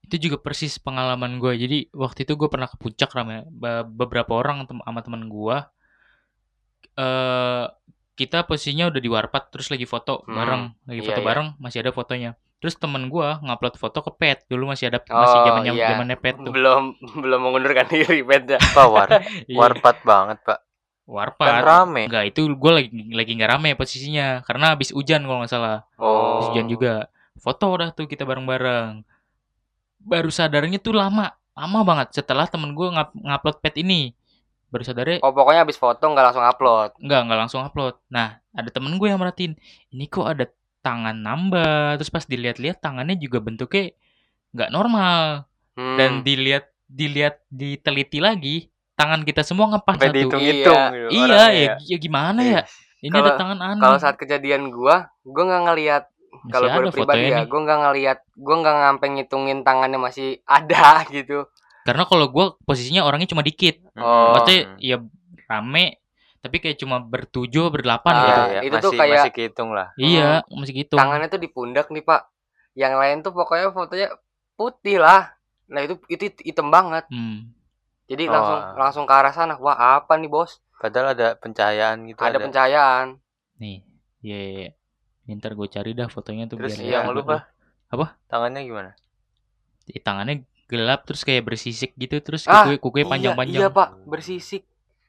S1: Itu juga persis pengalaman gue. Jadi waktu itu gue pernah ke puncak rame be- beberapa orang tem- sama teman gue. Eh kita posisinya udah di warpat terus lagi foto
S2: Hmm,
S1: bareng, lagi
S2: iya,
S1: foto
S2: iya.
S1: bareng masih ada fotonya. Terus temen gue ngupload foto ke pet dulu masih ada masih
S2: Oh,
S1: zamannya
S2: iya.
S1: zamannya pet tuh.
S2: belum belum mengundurkan diri bednya
S3: apa war
S1: Iya,
S3: warpat banget pak
S1: warpat.
S3: kan rame
S1: Enggak, itu gue lagi lagi nggak rame posisinya karena habis hujan kalau nggak salah.
S3: oh
S1: Habis hujan juga. Foto udah tuh kita bareng-bareng. Baru sadarnya tuh lama, lama banget setelah temen gue ngap ngupload pet ini. Baru sadarnya
S2: oh pokoknya habis foto nggak langsung upload
S1: nggak nggak langsung upload. Nah, ada temen gue yang merhatiin, ini kok ada tangan nambah. Terus pas dilihat-lihat tangannya juga bentuknya nggak normal.
S2: Hmm.
S1: Dan dilihat dilihat diteliti lagi, tangan kita semua ngepas satu.
S2: Iya.
S3: gitu
S1: Iya,
S3: orangnya
S1: ya, ya gimana ya? Ini ada
S2: Kalau-
S1: tangan aneh.
S2: kalau saat kejadian gua gua nggak ngelihat
S1: Masih
S2: kalau gue
S1: ada
S2: pribadi ya gue nggak ngelihat gue nggak ngampe ngitungin tangannya masih ada gitu
S1: Karena kalau gue posisinya orangnya cuma dikit.
S2: Oh.
S1: Maksudnya ya rame tapi kayak cuma bertujuh berdelapan
S2: Ah,
S1: gitu.
S3: Iya,
S2: itu tuh
S3: masih,
S2: kayak-
S3: masih kehitung lah
S1: Iya, masih gitu.
S2: tangannya tuh di pundak nih pak yang lain tuh pokoknya fotonya putih lah nah itu itu hitam banget
S1: Hmm.
S2: jadi
S3: Oh.
S2: langsung langsung ke arah sana wah apa nih bos
S3: padahal ada pencahayaan gitu
S2: ada pencahayaan
S1: Nih, iya. iya, iya. Ini Ntar gue cari dah fotonya tuh
S3: terus
S2: Iya,
S3: yang lu pak
S1: Apa?
S3: tangannya gimana
S1: Eh, Tangannya gelap terus kayak bersisik gitu terus
S2: Ah,
S1: kuku kukunya
S2: Iya,
S1: panjang-panjang.
S2: iya pak bersisik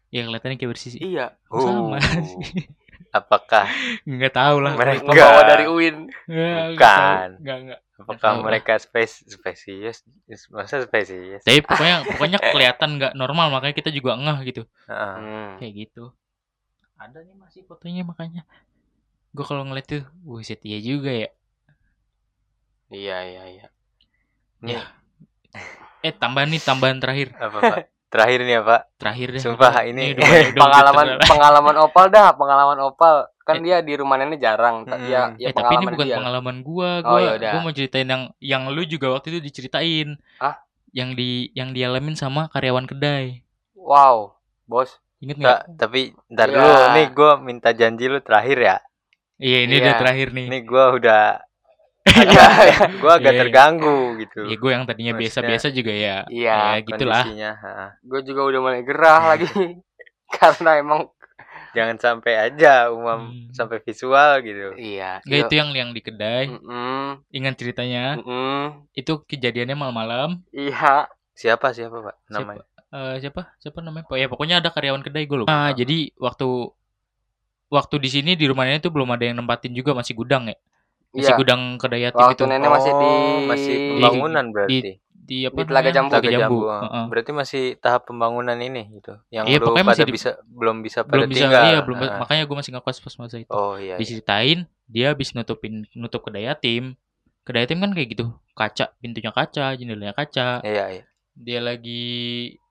S1: Ya kelihatannya kayak bersisik.
S2: iya
S1: Kok sama sih?
S3: apakah
S1: Enggak tahu lah.
S3: Mereka-
S2: ngebawa dari UIN
S1: nggak
S3: Bukan.
S1: tahu. Nggak, nggak.
S3: apakah
S1: lah.
S3: mereka spes spesies masa spesies
S1: Tapi pokoknya pokoknya kelihatan nggak normal makanya kita juga ngeh gitu.
S2: Hmm.
S1: Kayak gitu. Ada nih masih fotonya makanya. Gue kalau ngeliat tuh, buset iya juga ya.
S2: iya iya iya
S3: Nih,
S1: Eh tambahan nih tambahan terakhir.
S3: apa pak terakhir nih ya Pak.
S1: terakhir deh.
S3: Sumpah,
S1: Udah-
S3: ini
S1: udah- udah- udah
S2: pengalaman pengalaman opal dah pengalaman opal kan dia di rumah nenek jarang
S3: Hmm.
S2: ya ya
S1: eh, tapi ini bukan
S2: dia
S1: pengalaman gua.
S2: Oh,
S1: Gua,
S2: yaudah.
S1: gua mau ceritain yang yang lu juga waktu itu diceritain.
S2: Ah?
S1: Yang di yang dialamin sama karyawan kedai.
S2: wow bos
S1: Ingat
S3: Nggak, tapi ntar
S2: Iya.
S3: dulu nih gue minta janji lu terakhir ya.
S1: Iya, ini
S2: Iya.
S1: udah terakhir nih.
S3: Ini gue udah agak gue agak
S1: Iya.
S3: terganggu gitu.
S1: Ya gue yang tadinya biasa-biasa juga ya.
S2: Iya,
S1: ya gitulah.
S3: Kondisinya, ha.
S2: gue juga udah mulai gerah lagi karena emang
S3: Jangan sampai aja umam
S1: Hmm.
S3: sampai visual gitu.
S2: iya
S1: Enggak itu yang yang di kedai.
S2: Mm-mm,
S1: Ingat ceritanya?
S2: mm-mm,
S1: Itu kejadiannya malam-malam.
S2: iya
S3: Siapa siapa Pak namanya?
S1: Eh, siapa? Siapa namanya? Ya pokoknya ada karyawan kedai gue lupa. Ah, jadi waktu waktu di sini di rumah nenek itu belum ada yang nempatin juga masih gudang ya. Masih
S2: iya
S1: gudang kedai yatim
S2: waktu
S1: itu.
S2: nenek masih di
S3: Oh, masih pembangunan berarti.
S1: Di apa?
S2: di Telaga? Jambu.
S1: Telaga Jambu.
S3: Jambu.
S1: Heeh.
S3: Berarti masih tahap pembangunan ini gitu. Yang
S1: Iya,
S3: lu pada
S1: masih di-
S3: bisa belum bisa pada
S1: Belum bisa
S3: tinggal.
S1: iya, belum
S3: Ha.
S1: makanya gue masih ngekos pas masa itu.
S3: Oh iya. iya.
S1: Diceritain dia habis nutupin nutup kedai yatim. Kedai yatim kan kayak gitu. Kaca, pintunya kaca, jendelanya kaca.
S3: Iya iya.
S1: Dia lagi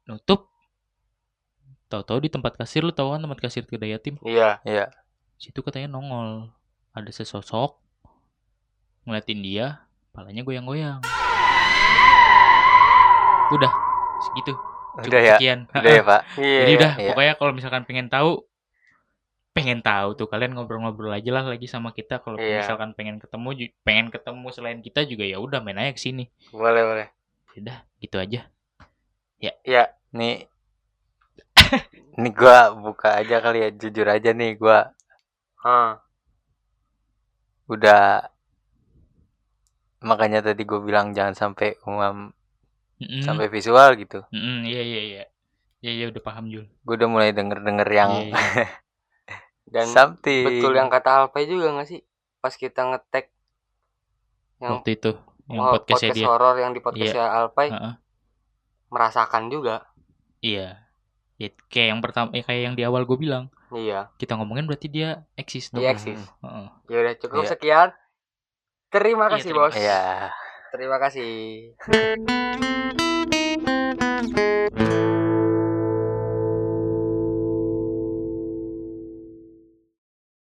S1: nutup Tahu-tahu di tempat kasir lu tahu kan tempat kasir kedai yatim
S2: iya.
S3: Iya.
S1: situ katanya nongol. Ada sesosok ngeliatin dia palanya goyang-goyang. Udah segitu. Cukup
S3: Udah ya.
S1: sekian.
S3: Udah ya, Pak.
S2: iya
S1: jadi udah
S3: Iya.
S1: pokoknya kalau misalkan pengen tahu pengen tahu tuh kalian ngobrol-ngobrol aja lah lagi sama kita. Kalau
S2: Iya.
S1: misalkan pengen ketemu pengen ketemu selain kita juga ya udah main aja ke sini.
S2: Boleh boleh.
S1: Udah gitu aja.
S2: Iya
S3: Nih Nih gua buka aja kali ya, jujur aja nih gua
S2: Hah.
S3: udah makanya tadi gue bilang jangan sampai umam
S1: Mm-mm.
S3: sampai visual gitu.
S1: Iya iya iya iya iya udah paham Jul
S3: Gue udah mulai denger-denger yang
S1: Iya, iya.
S2: dan
S3: something.
S2: betul yang kata Alpay juga gak sih pas kita ngetek yang
S1: waktu itu yang
S2: oh, podcast
S1: dia
S2: horor yang di podcastnya Alpay
S1: Heeh.
S2: merasakan juga
S1: iya Ya, kayak yang pertama eh, kayak yang di awal gue bilang.
S2: Iya.
S1: Kita ngomongin berarti dia eksis dong
S2: dia eksis.
S1: Heeh.
S2: ya udah cukup
S3: Iya.
S2: sekian. Terima
S1: Iya,
S2: kasih
S1: terima
S2: bos.
S3: Iya.
S2: terima kasih